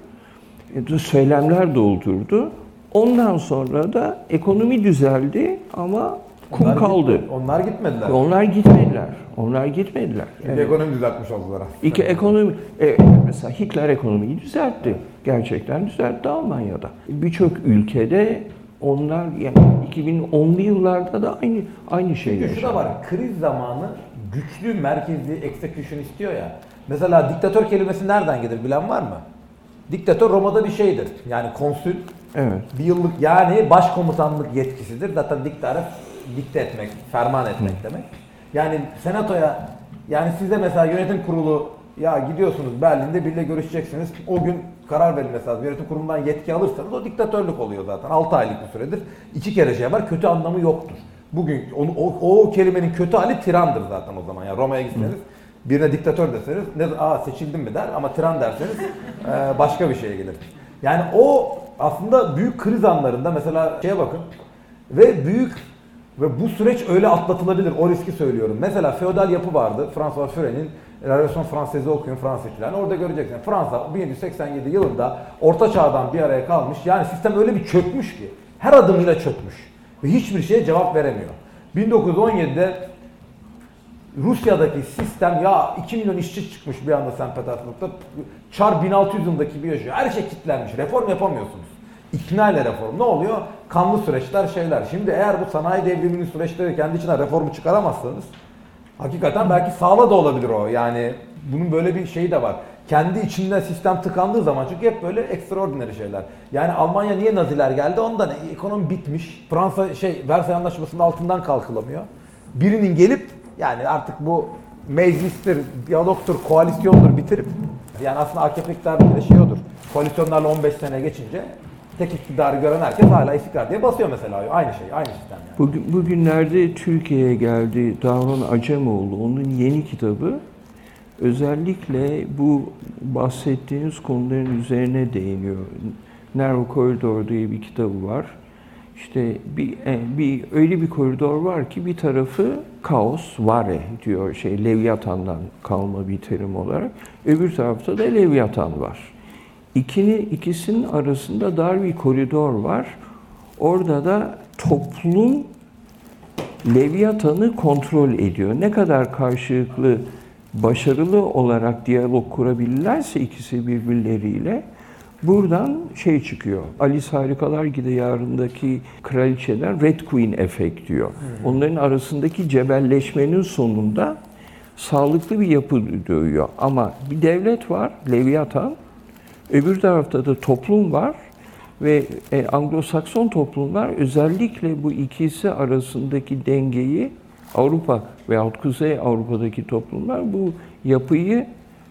E, söylemler doldurdu. Ondan sonra da ekonomi düzeldi ama kum Onlar kaldı. gitmedi- Onlar gitmediler. Onlar gitmediler. Onlar gitmediler. Evet. ekonomi düzeltmiş oldular aslında. İki ekonomi, e, mesela Hitler ekonomiyi düzeltti. Gerçekten düzeltti Almanya'da. Birçok ülkede onlar yani 2010'lu yıllarda da aynı aynı şey Çünkü şu da yaşandı. var, kriz zamanı güçlü merkezli execution istiyor ya. Mesela diktatör kelimesi nereden gelir bilen var mı? Diktatör Roma'da bir şeydir. Yani konsül Evet. bir yıllık yani başkomutanlık yetkisidir. Zaten diktatör dikte etmek, ferman etmek demek. Yani senatoya yani size mesela yönetim kurulu ya gidiyorsunuz Berlin'de biriyle görüşeceksiniz. O gün karar verilmesi lazım. Yönetim kurulundan yetki alırsanız o diktatörlük oluyor zaten. 6 aylık bir süredir. İki kere şey var. Kötü anlamı yoktur. Bugün onu, o, o kelimenin kötü hali tirandır zaten o zaman. Yani Roma'ya gitseniz birine diktatör deseniz ne aa seçildim mi der ama tiran derseniz e, başka bir şeye gelir. Yani o aslında büyük kriz anlarında mesela şeye bakın ve büyük ve bu süreç öyle atlatılabilir. O riski söylüyorum. Mesela feodal yapı vardı. François Furet'in La Revolution Française okuyun Fransız ihtilali. Orada göreceksiniz. Fransa 1787 yılında Orta Çağ'dan bir araya kalmış. Yani sistem öyle bir çökmüş ki. Her adımıyla çökmüş. Ve hiçbir şeye cevap veremiyor. 1917'de Rusya'daki sistem ya 2 milyon işçi çıkmış bir anda St. Petersburg'da. Çar 1600 yılındaki gibi yaşıyor. Her şey kilitlenmiş. Reform yapamıyorsunuz. İkna ile reform. Ne oluyor? Kanlı süreçler şeyler. Şimdi eğer bu sanayi devriminin süreçleri kendi içinden reformu çıkaramazsanız hakikaten belki sağla da olabilir o. Yani bunun böyle bir şeyi de var. Kendi içinden sistem tıkandığı zaman çünkü hep böyle extraordinary şeyler. Yani Almanya niye Naziler geldi? Ondan ekonomi bitmiş. Fransa şey Versay Anlaşması'nın altından kalkılamıyor. Birinin gelip yani artık bu meclistir, diyalogtur, koalisyondur bitirip yani aslında AKP iktidarı bir şey odur. Koalisyonlarla 15 sene geçince tek iktidarı gören herkes hala istikrar diye basıyor mesela. Aynı şey, aynı sistem yani. Bugün, bugünlerde Türkiye'ye geldi Davran Acemoğlu. Onun yeni kitabı özellikle bu bahsettiğiniz konuların üzerine değiniyor. Narrow Corridor diye bir kitabı var. İşte bir, e, bir öyle bir koridor var ki bir tarafı kaos, vare diyor şey Leviathan'dan kalma bir terim olarak. Öbür tarafta da Leviathan var. İkini, ikisinin arasında dar bir koridor var. Orada da toplum Leviathan'ı kontrol ediyor. Ne kadar karşılıklı başarılı olarak diyalog kurabilirlerse ikisi birbirleriyle buradan şey çıkıyor. Alice Harikalar Gidiyarı'ndaki kraliçeden Red Queen efekt diyor. Onların arasındaki cebelleşmenin sonunda sağlıklı bir yapı doğuyor. Ama bir devlet var, Leviathan. Öbür tarafta da toplum var ve e, Anglo-Sakson toplumlar özellikle bu ikisi arasındaki dengeyi Avrupa veyahut Kuzey Avrupa'daki toplumlar bu yapıyı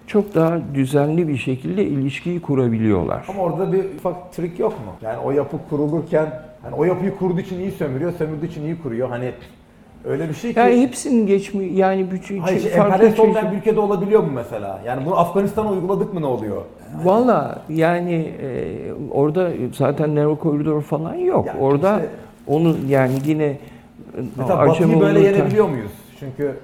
çok daha düzenli bir şekilde ilişkiyi kurabiliyorlar. Ama orada bir ufak trik yok mu? Yani o yapı kurulurken hani o yapıyı kurduğu için iyi sömürüyor, sömürdüğü için iyi kuruyor. Hani öyle bir şey ki. Yani hepsinin geçmi yani bütün Hayır, şey, farklı emperyalist çeşit- olmayan bir ülkede olabiliyor mu mesela? Yani bunu Afganistan'a uyguladık mı ne oluyor? Valla yani e, orada zaten Nero koridor falan yok. Yani orada işte- onu yani yine e, Mesela Batı'yı böyle yenebiliyor muyuz? Çünkü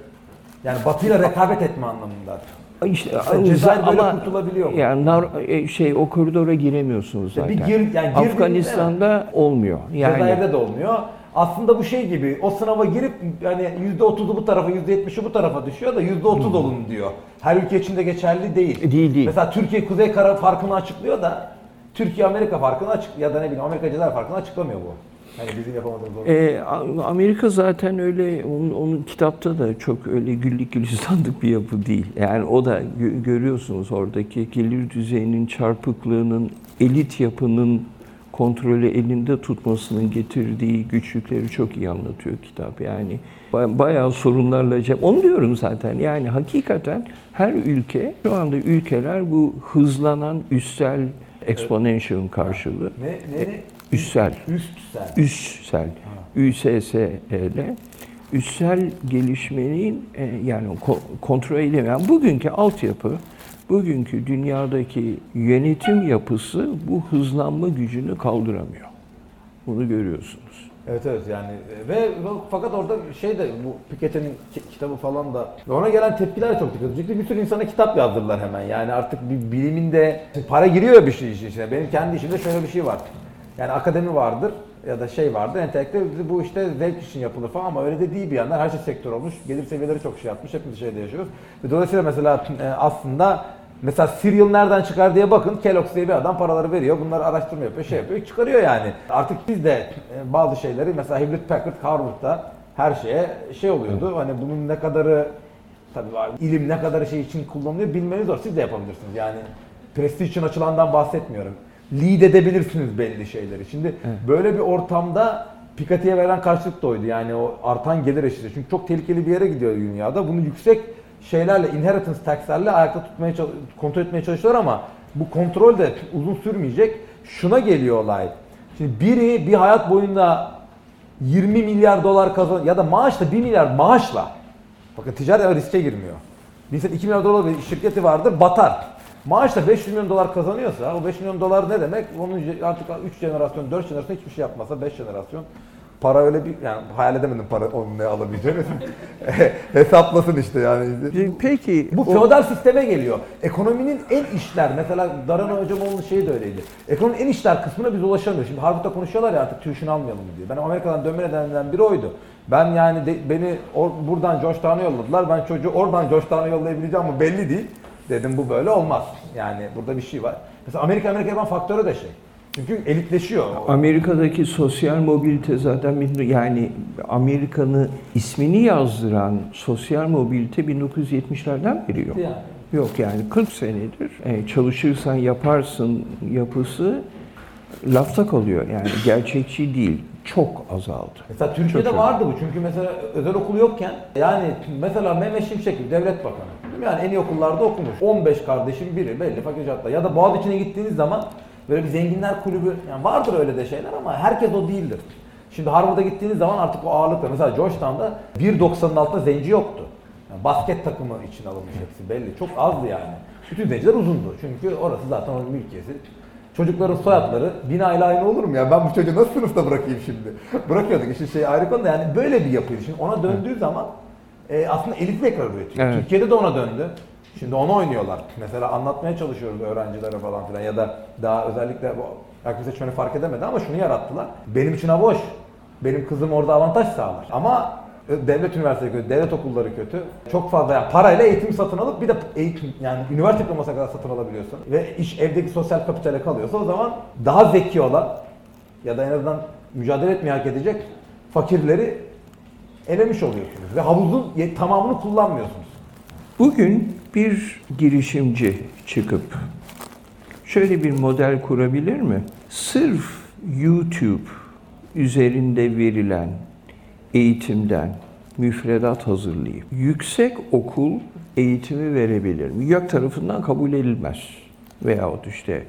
yani Batı'yla rekabet etme anlamında. İşte Cezayir böyle ama kurtulabiliyor mu? yani nar- e, şey o koridora giremiyorsunuz bir zaten. gir- yani girdiğinde- Afganistan'da olmuyor. Yani Cezayir'de de olmuyor. Aslında bu şey gibi o sınava girip yani %30'u bu tarafa %70'i bu tarafa düşüyor da %30 olun diyor. Her ülke için de geçerli değil. Değil, değil. Mesela Türkiye Kuzey Kara farkını açıklıyor da Türkiye Amerika farkını açık ya da ne bileyim Amerika Cezayir farkını açıklamıyor bu. Hani bizim yapamadığımız o. E, Amerika zaten öyle, onun, onun kitapta da çok öyle güllük gülistanlık bir yapı değil. Yani o da gö- görüyorsunuz oradaki gelir düzeyinin çarpıklığının, elit yapının kontrolü elinde tutmasının getirdiği güçlükleri çok iyi anlatıyor kitap. Yani ba- bayağı sorunlarla cep. Onu diyorum zaten. Yani hakikaten her ülke, şu anda ülkeler bu hızlanan üstel exponential'ın karşılığı. Ne ne ne? Üstel. Üstsel. Üssel, ÜSS'le üssel gelişmenin e, yani ko- kontrol edemeyen bugünkü altyapı, bugünkü dünyadaki yönetim yapısı bu hızlanma gücünü kaldıramıyor. Bunu görüyorsunuz. Evet evet yani ve fakat orada şey de bu Piketty'nin ki- kitabı falan da ve ona gelen tepkiler çok dikkat çekti. Bir sürü insana kitap yazdırdılar hemen. Yani artık bir biliminde para giriyor bir şey içine. Benim kendi işimde şöyle bir şey var. Yani akademi vardır ya da şey vardır, entelektüel bu işte zevk için yapılır falan ama öyle de değil bir yandan. Her şey sektör olmuş, gelir seviyeleri çok şey yapmış, hepimiz şeyde yaşıyoruz. Ve dolayısıyla mesela e, aslında Mesela cereal nereden çıkar diye bakın. Kellogg's diye bir adam paraları veriyor. Bunlar araştırma yapıyor, şey yapıyor, çıkarıyor yani. Artık biz de e, bazı şeyleri mesela Hewlett Packard Harvard'da her şeye şey oluyordu. Hani bunun ne kadarı tabii var, ilim ne kadar şey için kullanılıyor bilmeniz zor. Siz de yapabilirsiniz yani. prestij için açılandan bahsetmiyorum. Lead edebilirsiniz belli şeyleri. Şimdi böyle bir ortamda Piketty'ye verilen karşılık da oydu. Yani o artan gelir eşiği. Çünkü çok tehlikeli bir yere gidiyor dünyada. Bunu yüksek şeylerle, inheritance tax'lerle ayakta tutmaya kontrol etmeye çalışıyorlar ama bu kontrol de uzun sürmeyecek. Şuna geliyor olay. Şimdi biri bir hayat boyunda 20 milyar dolar kazan ya da maaşla 1 milyar maaşla bakın ticaret riske girmiyor. Bir insan 2 milyar dolar bir şirketi vardır batar. Maaşla 500 milyon dolar kazanıyorsa o 5 milyon dolar ne demek? Onun artık 3 jenerasyon 4 jenerasyon hiçbir şey yapmasa 5 jenerasyon para öyle bir yani hayal edemedim para onun ne alabileceğini. Hesaplasın işte yani. Peki Bu o- feodal sisteme geliyor. Ekonominin en işler, mesela Daran Hocamoğlu'nun şeyi de öyleydi. Ekonominin en işler kısmına biz ulaşamıyoruz. Şimdi Harvard'da konuşuyorlar ya artık tuition almayalım diye. Ben Amerika'dan dönme nedenlerinden biri oydu. Ben yani de- beni or- buradan Georgetown'a yolladılar. Ben çocuğu oradan Georgetown'a yollayabileceğim ama belli değil. Dedim bu böyle olmaz. Yani burada bir şey var. Mesela Amerika Amerika yapan faktörü de şey. Çünkü elitleşiyor. Amerika'daki sosyal mobilite zaten yani Amerika'nın ismini yazdıran sosyal mobilite 1970'lerden beri yok. Yani. Yok yani 40 senedir e, çalışırsan yaparsın yapısı lafta kalıyor yani gerçekçi değil. Çok azaldı. Mesela Türkiye'de Çok vardı bu çünkü mesela özel okul yokken yani mesela Mehmet Şimşek devlet bakanı yani en iyi okullarda okumuş. 15 kardeşin biri belli fakülteler ya da Boğaziçi'ne gittiğiniz zaman böyle bir zenginler kulübü yani vardır öyle de şeyler ama herkes o değildir. Şimdi Harvard'a gittiğiniz zaman artık o ağırlıkla mesela Georgetown'da 1.90'ın altında zenci yoktu. Yani basket takımı için alınmış hepsi belli. Çok azdı yani. Bütün zenciler uzundu. Çünkü orası zaten onun mülkiyeti. Çocukların soyadları bina ile aynı olur mu ya? Ben bu çocuğu nasıl sınıfta bırakayım şimdi? Bırakıyorduk işte şey ayrı konu da yani böyle bir yapıydı. Şimdi ona döndüğü zaman e, aslında elit tekrar üretiyor. Evet. Türkiye'de de ona döndü. Şimdi onu oynuyorlar. Mesela anlatmaya çalışıyoruz öğrencilere falan filan ya da daha özellikle bu herkes seçmeni fark edemedi ama şunu yarattılar. Benim için boş. Benim kızım orada avantaj sağlar. Ama devlet üniversiteleri kötü, devlet okulları kötü. Çok fazla yani parayla eğitim satın alıp bir de eğitim yani üniversite diplomasına kadar satın alabiliyorsun. Ve iş evdeki sosyal kapitale kalıyorsa o zaman daha zeki olan ya da en azından mücadele etmeyi hak edecek fakirleri elemiş oluyorsunuz. Ve havuzun tamamını kullanmıyorsunuz. Bugün bir girişimci çıkıp şöyle bir model kurabilir mi? Sırf YouTube üzerinde verilen eğitimden müfredat hazırlayıp yüksek okul eğitimi verebilir mi? YÖK tarafından kabul edilmez. Veyahut işte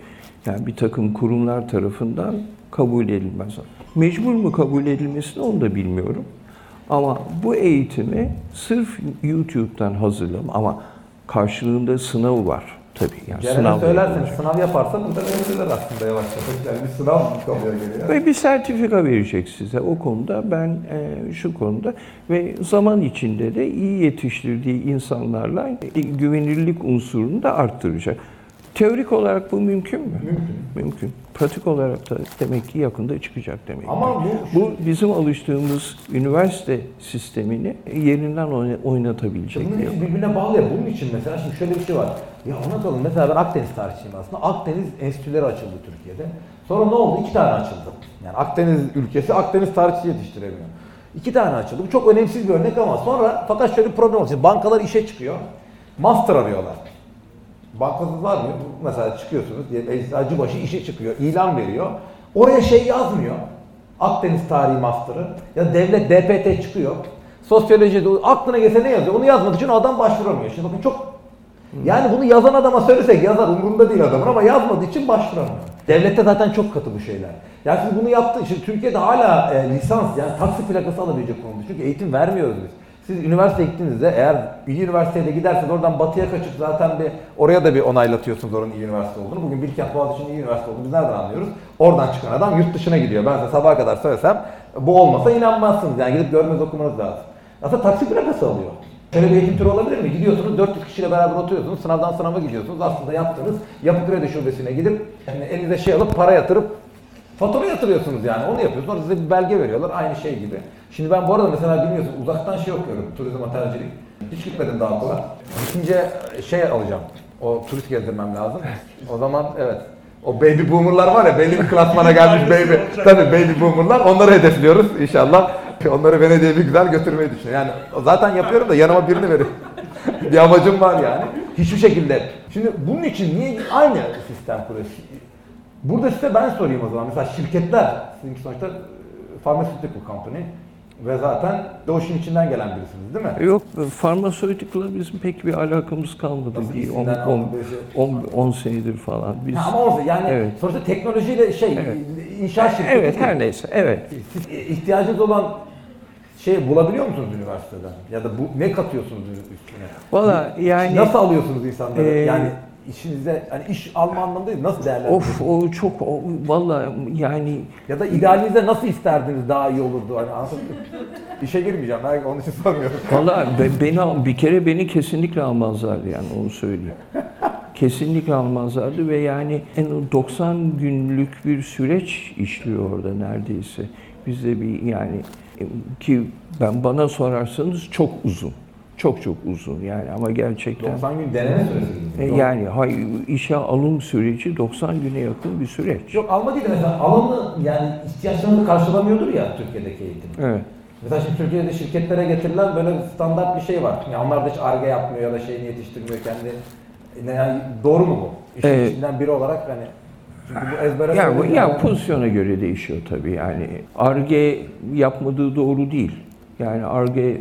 yani bir takım kurumlar tarafından kabul edilmez. Mecbur mu kabul edilmesini onu da bilmiyorum. Ama bu eğitimi sırf YouTube'dan hazırlam ama karşılığında sınavı var tabii. Yani Ceren'e sınav söylerseniz sınav yaparsa burada verirler aslında yavaş yavaş. Yani bir sınav kalıyor geliyor. Ve bir sertifika verecek size o konuda. Ben e, şu konuda ve zaman içinde de iyi yetiştirdiği insanlarla güvenilirlik unsurunu da arttıracak. Teorik olarak bu mümkün mü? Mümkün. Mümkün. Pratik olarak da demek ki yakında çıkacak demek. Ama bu, Bu bizim alıştığımız üniversite sistemini yerinden oyna- oynatabilecek Bunun hepsi birbirine bağlı ya. Bunun için mesela şimdi şöyle bir şey var. Ya ona kalın mesela ben Akdeniz tarihçiyim aslında. Akdeniz enstitüleri açıldı Türkiye'de. Sonra ne oldu? İki tane açıldı. Yani Akdeniz ülkesi Akdeniz tarihçi yetiştiremiyor. İki tane açıldı. Bu çok önemsiz bir örnek ama sonra fakat şöyle bir problem. Şimdi bankalar işe çıkıyor. Master arıyorlar. Bankasınız var mı? Mesela çıkıyorsunuz diye Eczacıbaşı işe çıkıyor. ilan veriyor. Oraya şey yazmıyor. Akdeniz Tarihi Master'ı. Ya devlet DPT çıkıyor. Sosyolojide aklına gelse ne yazıyor? Onu yazmadığı için adam başvuramıyor. Şimdi bakın çok yani bunu yazan adama söylesek yazar umurunda değil adamın ama yazmadığı için başvuramıyor. Devlette zaten çok katı bu şeyler. Yani siz bunu yaptı. Şimdi Türkiye'de hala e, lisans yani taksi plakası alabilecek konumda. Çünkü eğitim vermiyoruz biz. Siz üniversiteye gittiğinizde eğer iyi üniversiteye de giderseniz oradan batıya kaçıp zaten bir oraya da bir onaylatıyorsunuz oranın iyi üniversite olduğunu. Bugün Bilkent Boğaziçi'nin iyi üniversite olduğunu biz nereden anlıyoruz? Oradan çıkan adam yurt dışına gidiyor. Ben size sabaha kadar söylesem bu olmasa inanmazsınız. Yani gidip görmez okumanız lazım. Aslında taksi plakası alıyor. Şöyle bir eğitim türü olabilir mi? Gidiyorsunuz 400 kişiyle beraber oturuyorsunuz. Sınavdan sınava gidiyorsunuz. Aslında yaptığınız yapı kredi şubesine gidip yani elinize şey alıp para yatırıp Fatura yatırıyorsunuz yani onu yapıyorsunuz. Sonra size bir belge veriyorlar aynı şey gibi. Şimdi ben bu arada mesela bilmiyorsun uzaktan şey okuyorum. Turizm otelcilik. Hiç gitmedim daha okula. Gidince şey alacağım. O turist gezdirmem lazım. O zaman evet. O baby boomerlar var ya belli bir klasmana gelmiş baby. Tabii baby boomerlar onları hedefliyoruz inşallah. Onları Venedik'e bir güzel götürmeyi düşünüyorum. Yani zaten yapıyorum da yanıma birini veriyorum. bir amacım var yani. Hiçbir şekilde Şimdi bunun için niye aynı sistem kuruyorsun? Burada size ben sorayım o zaman. Mesela şirketler, sizin sonuçta e, pharmaceutical company ve zaten o işin içinden gelen birisiniz değil mi? Yok, farmasötikla bizim pek bir alakamız kalmadı. Nasıl Bir 10, isimden 10, aldın böyle şey? 10, 10 senedir falan. Biz, Ha, ama olsun yani Evet. sonuçta teknolojiyle şey, Evet. inşaat şirketi evet, her neyse, evet. Siz e, ihtiyacınız olan şey bulabiliyor musunuz üniversiteden? Ya da bu ne katıyorsunuz üstüne? Valla yani... Nasıl alıyorsunuz insanları? Ee, yani işinizde hani iş alma anlamında değil, nasıl değerlendiriyorsunuz? Of o çok o, valla yani Ya da idealinizde nasıl isterdiniz daha iyi olurdu? Hani anladın mı? İşe girmeyeceğim. Ben onun için sormuyorum. valla be- beni bir kere beni kesinlikle almazlardı yani onu söyleyeyim. Kesinlikle almazlardı ve yani en 90 günlük bir süreç işliyor orada neredeyse. Bizde bir yani ki ben bana sorarsanız çok uzun. Çok çok uzun yani ama gerçekten 90 gün deneme süresi. E, Yani hayır, işe alım süreci 90 güne yakın bir süreç. Yok alma değil de mesela alanı yani ihtiyaçlarını karşılamıyordur ya Türkiye'deki eğitim. Evet. Mesela şimdi Türkiye'de şirketlere getirilen böyle standart bir şey var. Yani onlar da hiç arge yapmıyor ya da şeyini yetiştirmiyor kendi. Ne Yani doğru mu bu? İşin Evet. içinden biri olarak hani çünkü bu ezbere Ya, bu- ya yani- pozisyona göre değişiyor tabii yani. Arge yapmadığı doğru değil. Yani Arge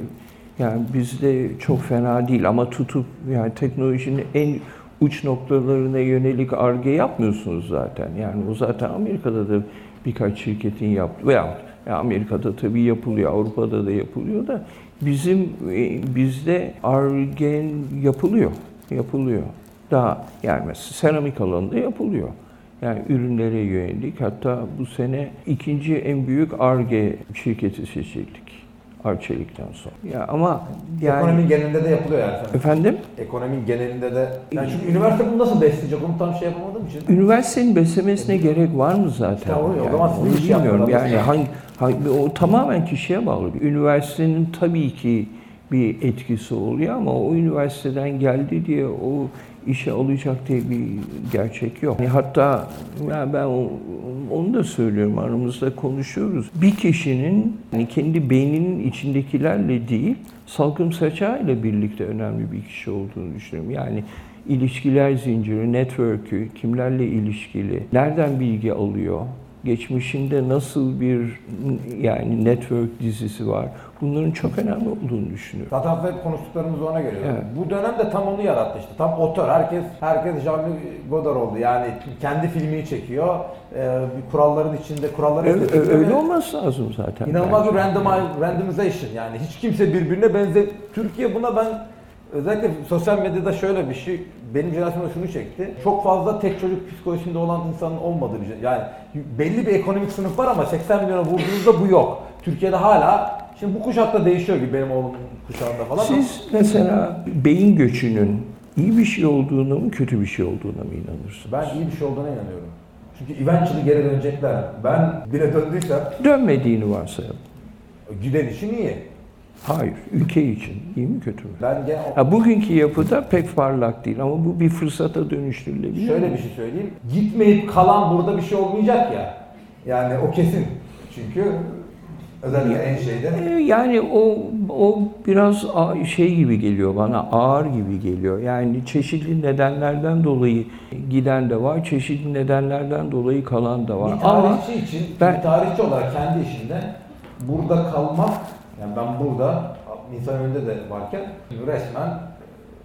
yani bizde çok fena değil ama tutup yani teknolojinin en uç noktalarına yönelik arge yapmıyorsunuz zaten. Yani o zaten Amerika'da da birkaç şirketin yaptı veya ya Amerika'da tabii yapılıyor, Avrupa'da da yapılıyor da bizim e, bizde arge yapılıyor, yapılıyor. Daha yani mesela seramik alanında yapılıyor. Yani ürünlere yönelik. Hatta bu sene ikinci en büyük ARGE şirketi seçildik. Arçelik'ten sonra. Ya ama yani Ekonominin genelinde de yapılıyor yani. Sen- efendim Ekonominin genelinde de. Yani çünkü üniversite bunu nasıl besleyecek onu tam şey yapamadığım için. üniversitenin beslemesine gerek var mı zaten? İşte o- o Yani zaman sizin onu bilmiyorum. Yani hangi, hangi- o tamamen kişiye bağlı. Üniversitenin tabii ki bir etkisi oluyor ama o üniversiteden geldi diye o işe alacak diye bir gerçek yok. Yani hatta ya ben onu da söylüyorum aramızda konuşuyoruz. Bir kişinin yani kendi beyninin içindekilerle değil, salkım saçağıyla birlikte önemli bir kişi olduğunu düşünüyorum. Yani ilişkiler zinciri, network'ü, kimlerle ilişkili, nereden bilgi alıyor, geçmişinde nasıl bir yani network dizisi var. Bunların çok önemli olduğunu düşünüyorum. Zaten hep konuştuklarımız ona geliyor. Evet. Bu dönemde tam onu yarattı işte. Tam otör. Herkes herkes Jean-Luc Godard oldu. Yani kendi filmini çekiyor. Ee, bir kuralların içinde kuralları Öyle, istetiyor öyle ve olması lazım zaten. İnanılmaz bir bence. randomi- randomization yani hiç kimse birbirine benzer. Türkiye buna ben özellikle sosyal medyada şöyle bir şey benim jenerasyonda şunu çekti. Çok fazla tek çocuk psikolojisinde olan insanın olmadığı bir. Yani belli bir ekonomik sınıf var ama 80 milyona vurduğunuzda bu yok. Türkiye'de hala şimdi bu kuşakta değişiyor gibi benim oğlum kuşağında falan. ama- Siz mesela beyin göçünün iyi bir şey olduğuna mı kötü bir şey olduğuna mı inanırsınız? Ben iyi bir şey olduğuna inanıyorum. Çünkü eventually geri dönecekler. Ben bile döndüysem Dönmediğini varsayalım. giden için iyi. Hayır, ülke için iyi mi kötü mü? Ben gene Ha, bugünkü yapıda pek parlak değil ama bu bir fırsata dönüştürülebilir. Şöyle mi? bir şey söyleyeyim. Gitmeyip kalan burada bir şey olmayacak ya. Yani o kesin. Çünkü özellikle en şeyde. Ee, Yani o o biraz şey gibi geliyor bana, ağır gibi geliyor. Yani çeşitli nedenlerden dolayı giden de var, çeşitli nedenlerden dolayı kalan da var. Bir Ama tarihçi için, ben- bir tarihçi olarak kendi işinde burada kalmak, yani ben burada insan önünde de varken resmen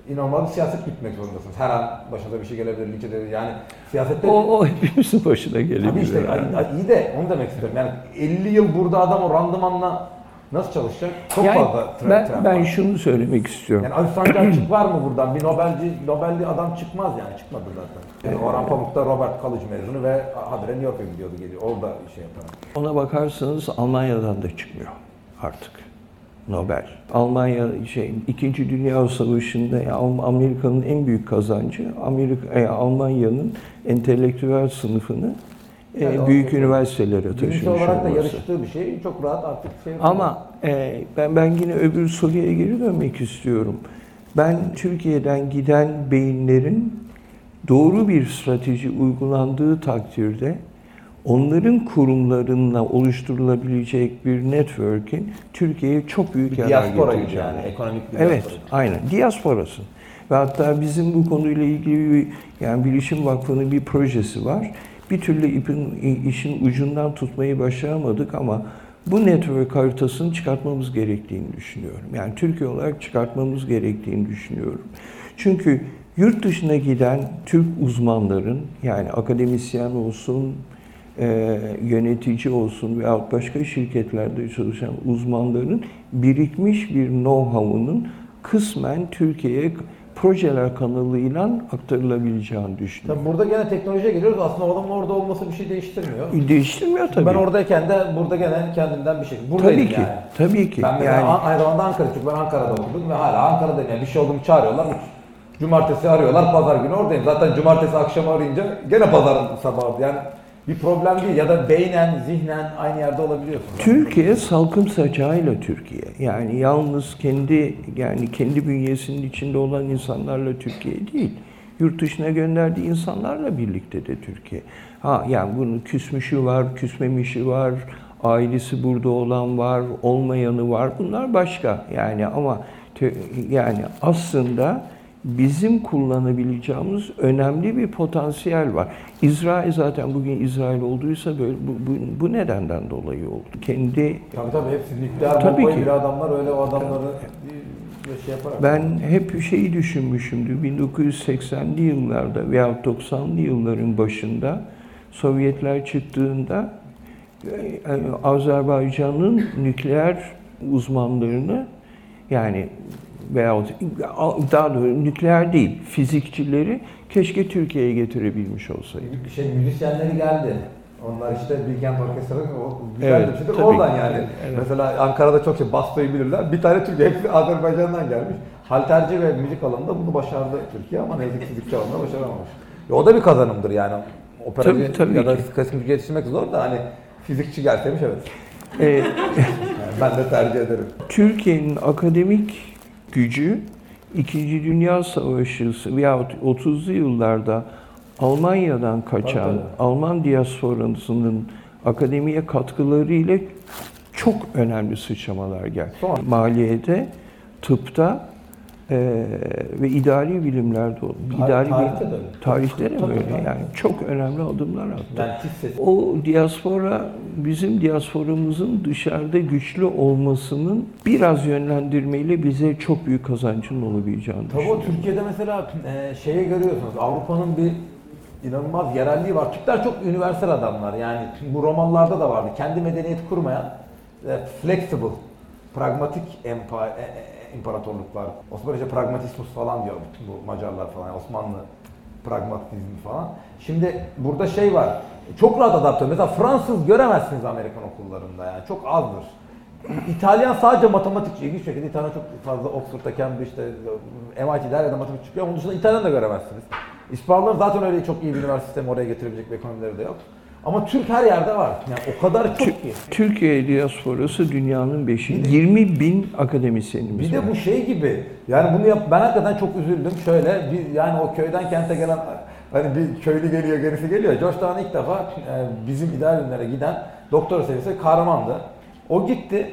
inanılmaz bir siyaset gütmek zorundasınız. Her an başınıza bir şey gelebilir, linç edilir. Yani siyasette... o, o hepimizin başına gelebilir. Tabii işte yani. iyi de onu demek istiyorum. Yani 50 yıl burada adam o randımanla nasıl çalışacak? Çok Yani fazla tra- ben, trend ben var. şunu söylemek istiyorum. Yani Ali Sancar çık var mı buradan? Bir Nobelci, Nobelli adam çıkmaz yani. Çıkmadı zaten. Yani Orhan Pamuk da Robert College mezunu ve habire New York'a gidiyordu geliyor. Orada şey yapar. Ona bakarsanız Almanya'dan da çıkmıyor artık Nobel. Almanya şey İkinci Dünya Savaşı'nda Amerika'nın en büyük kazancı Amerika e, Almanya'nın entelektüel sınıfını e, Yani büyük üniversitelere Bilimsel taşımış olarak da yarıştığı bir şey. Çok rahat artık şey Ama e, ben ben yine öbür soruya geri dönmek istiyorum. Ben Türkiye'den giden beyinlerin doğru bir strateji uygulandığı takdirde onların kurumlarına oluşturulabilecek bir network'in Türkiye'ye çok büyük bir yarar getireceğini. yani. Ekonomik bir Evet, diaspora. aynen. Diasporası. Ve hatta bizim bu konuyla ilgili bir, yani Bilişim Vakfı'nın bir projesi var. Bir türlü ipin, işin ucundan tutmayı başaramadık ama bu network haritasını çıkartmamız gerektiğini düşünüyorum. Yani Türkiye olarak çıkartmamız gerektiğini düşünüyorum. Çünkü yurt dışına giden Türk uzmanların yani akademisyen olsun, e, yönetici olsun veya başka şirketlerde çalışan uzmanların birikmiş bir know-how'unun kısmen Türkiye'ye projeler kanalıyla aktarılabileceğini düşünüyorum. Tabii burada gene teknolojiye geliyoruz. Aslında o adamın orada olması bir şey değiştirmiyor. Değiştirmiyor tabii. Ben oradayken de burada gene kendimden bir şey. Buradaydım tabii ki, yani. tabii ki. Ben yani An- aynı zamanda Ankara çünkü ben Ankara'da okudum ve hala Ankara'dayım. Yani bir şey olduğumu çağırıyorlar. Cumartesi arıyorlar, pazar günü oradayım. Zaten cumartesi akşamı arayınca gene pazar sabahı. Yani bir problem değil ya da beynen, zihnen aynı yerde olabiliyorsun. Türkiye salkım saçağıyla Türkiye. Yani yalnız kendi yani kendi bünyesinin içinde olan insanlarla Türkiye değil. Yurt dışına gönderdiği insanlarla birlikte de Türkiye. Ha yani bunun küsmüşü var, küsmemişi var, ailesi burada olan var, olmayanı var. Bunlar başka. Yani ama yani aslında bizim kullanabileceğimiz önemli bir potansiyel var. İsrail zaten bugün İsrail olduysa böyle bu, bu, bu nedenden dolayı oldu. Kendi Tabii tabii hepsi nükleer Tabii ki. adamlar öyle o adamları bir şey yaparak. ben hep şeyi düşünmüşümdür. 1980'li yıllarda veya 90'lı yılların başında Sovyetler çıktığında e, Azerbaycan'ın nükleer uzmanlarını yani veyahut daha doğrusu nükleer değil, fizikçileri keşke Türkiye'ye getirebilmiş olsaydı. bir şey müzisyenleri geldi. Onlar işte Bilkent Orkestrası o güzel Evet, bir şeydir. tabii Oradan yani. Evet. Mesela Ankara'da çok şey Basto'yu bilirler. Bir tane Türkiye hepsi Azerbaycan'dan gelmiş. Halterci ve müzik alanında bunu başardı Türkiye ama ne yazık ki fizikçi alanında başaramamış. Ya o da bir kazanımdır yani. Operacı Tabii, tabii ya da klasik yetiştirmek zor da hani fizikçi gelseymiş evet. Ee, Yani ben de tercih ederim. Türkiye'nin akademik gücü İkinci Dünya Savaşı veyahut 30'lu yıllarda Almanya'dan kaçan tabii. Alman diasporasının akademiye katkılarıyla çok önemli sıçramalar geldi. Maliyede, tıpta eee, ve idari bilimlerde oldu. İdari tarihte bilim- de öyle. tarihte de mi Tabii, öyle? tabii. Yani çok önemli adımlar attı. O diaspora, bizim diasporamızın dışarıda güçlü olmasının biraz yönlendirmeyle bize çok büyük kazancın olabileceğini Tabii o. Türkiye'de mesela e, şeye görüyorsunuz Avrupa'nın bir inanılmaz yerelliği var. Türkler çok üniversal adamlar yani bu romanlarda da vardı. Kendi medeniyeti kurmayan e, flexible, pragmatik empa, e, e, imparatorluklar. Osmanlıca pragmatismus falan diyor bu Macarlar falan Osmanlı pragmatizmi falan. Şimdi burada şey var. Çok rahat adapte. Mesela Fransız göremezsiniz Amerikan okullarında yani. Çok azdır. İtalyan sadece matematikçi. İlginç şekilde İtalyan çok fazla Oxford'da, Cambridge'de, MIT'de her yerde matematik çıkıyor. Onun dışında İtalyan da göremezsiniz. İspanyollar zaten öyle çok iyi bir üniversite sistemi oraya getirebilecek bir ekonomileri de yok. Ama Türk her yerde var. Yani o kadar çok ki. Türkiye diasporası dünyanın beşi. 20 bin akademisyenimiz Bir var. de bu şey gibi. Yani bunu yap ben hakikaten çok üzüldüm. Şöyle bir yani o köyden kente gelen hani bir köylü geliyor gerisi geliyor. Georgetown'a ilk defa e, bizim ideal ünlere giden doktora seviyesi kahramandı. O gitti.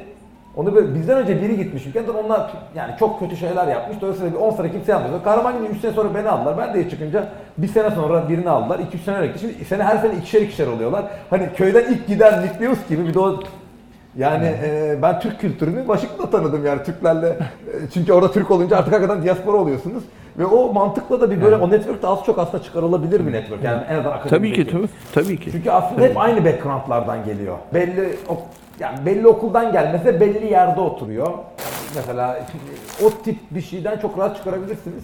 Onu böyle bizden önce biri gitmiş ülkeden onlar yani çok kötü şeyler yapmış. Dolayısıyla bir 10 sene kimse yapmıyor. Kahraman gibi 3 sene sonra beni aldılar. Ben de çıkınca bir sene sonra birini aldılar. 2-3 sene gitti. Şimdi sene her sene ikişer ikişer oluyorlar. Hani köyden ilk giden nükleus gibi bir de o yani e, ben Türk kültürünü Washington'da tanıdım yani Türklerle. E, çünkü orada Türk olunca artık hakikaten diaspora oluyorsunuz. Ve o mantıkla da bir böyle o network de az çok aslında çıkarılabilir bir network. Yani en azından Tabii ki tabii, tabii ki. Çünkü aslında hep aynı backgroundlardan geliyor. Belli ok- yani belli okuldan gelmese belli yerde oturuyor. Mesela o tip bir şeyden çok rahat çıkarabilirsiniz.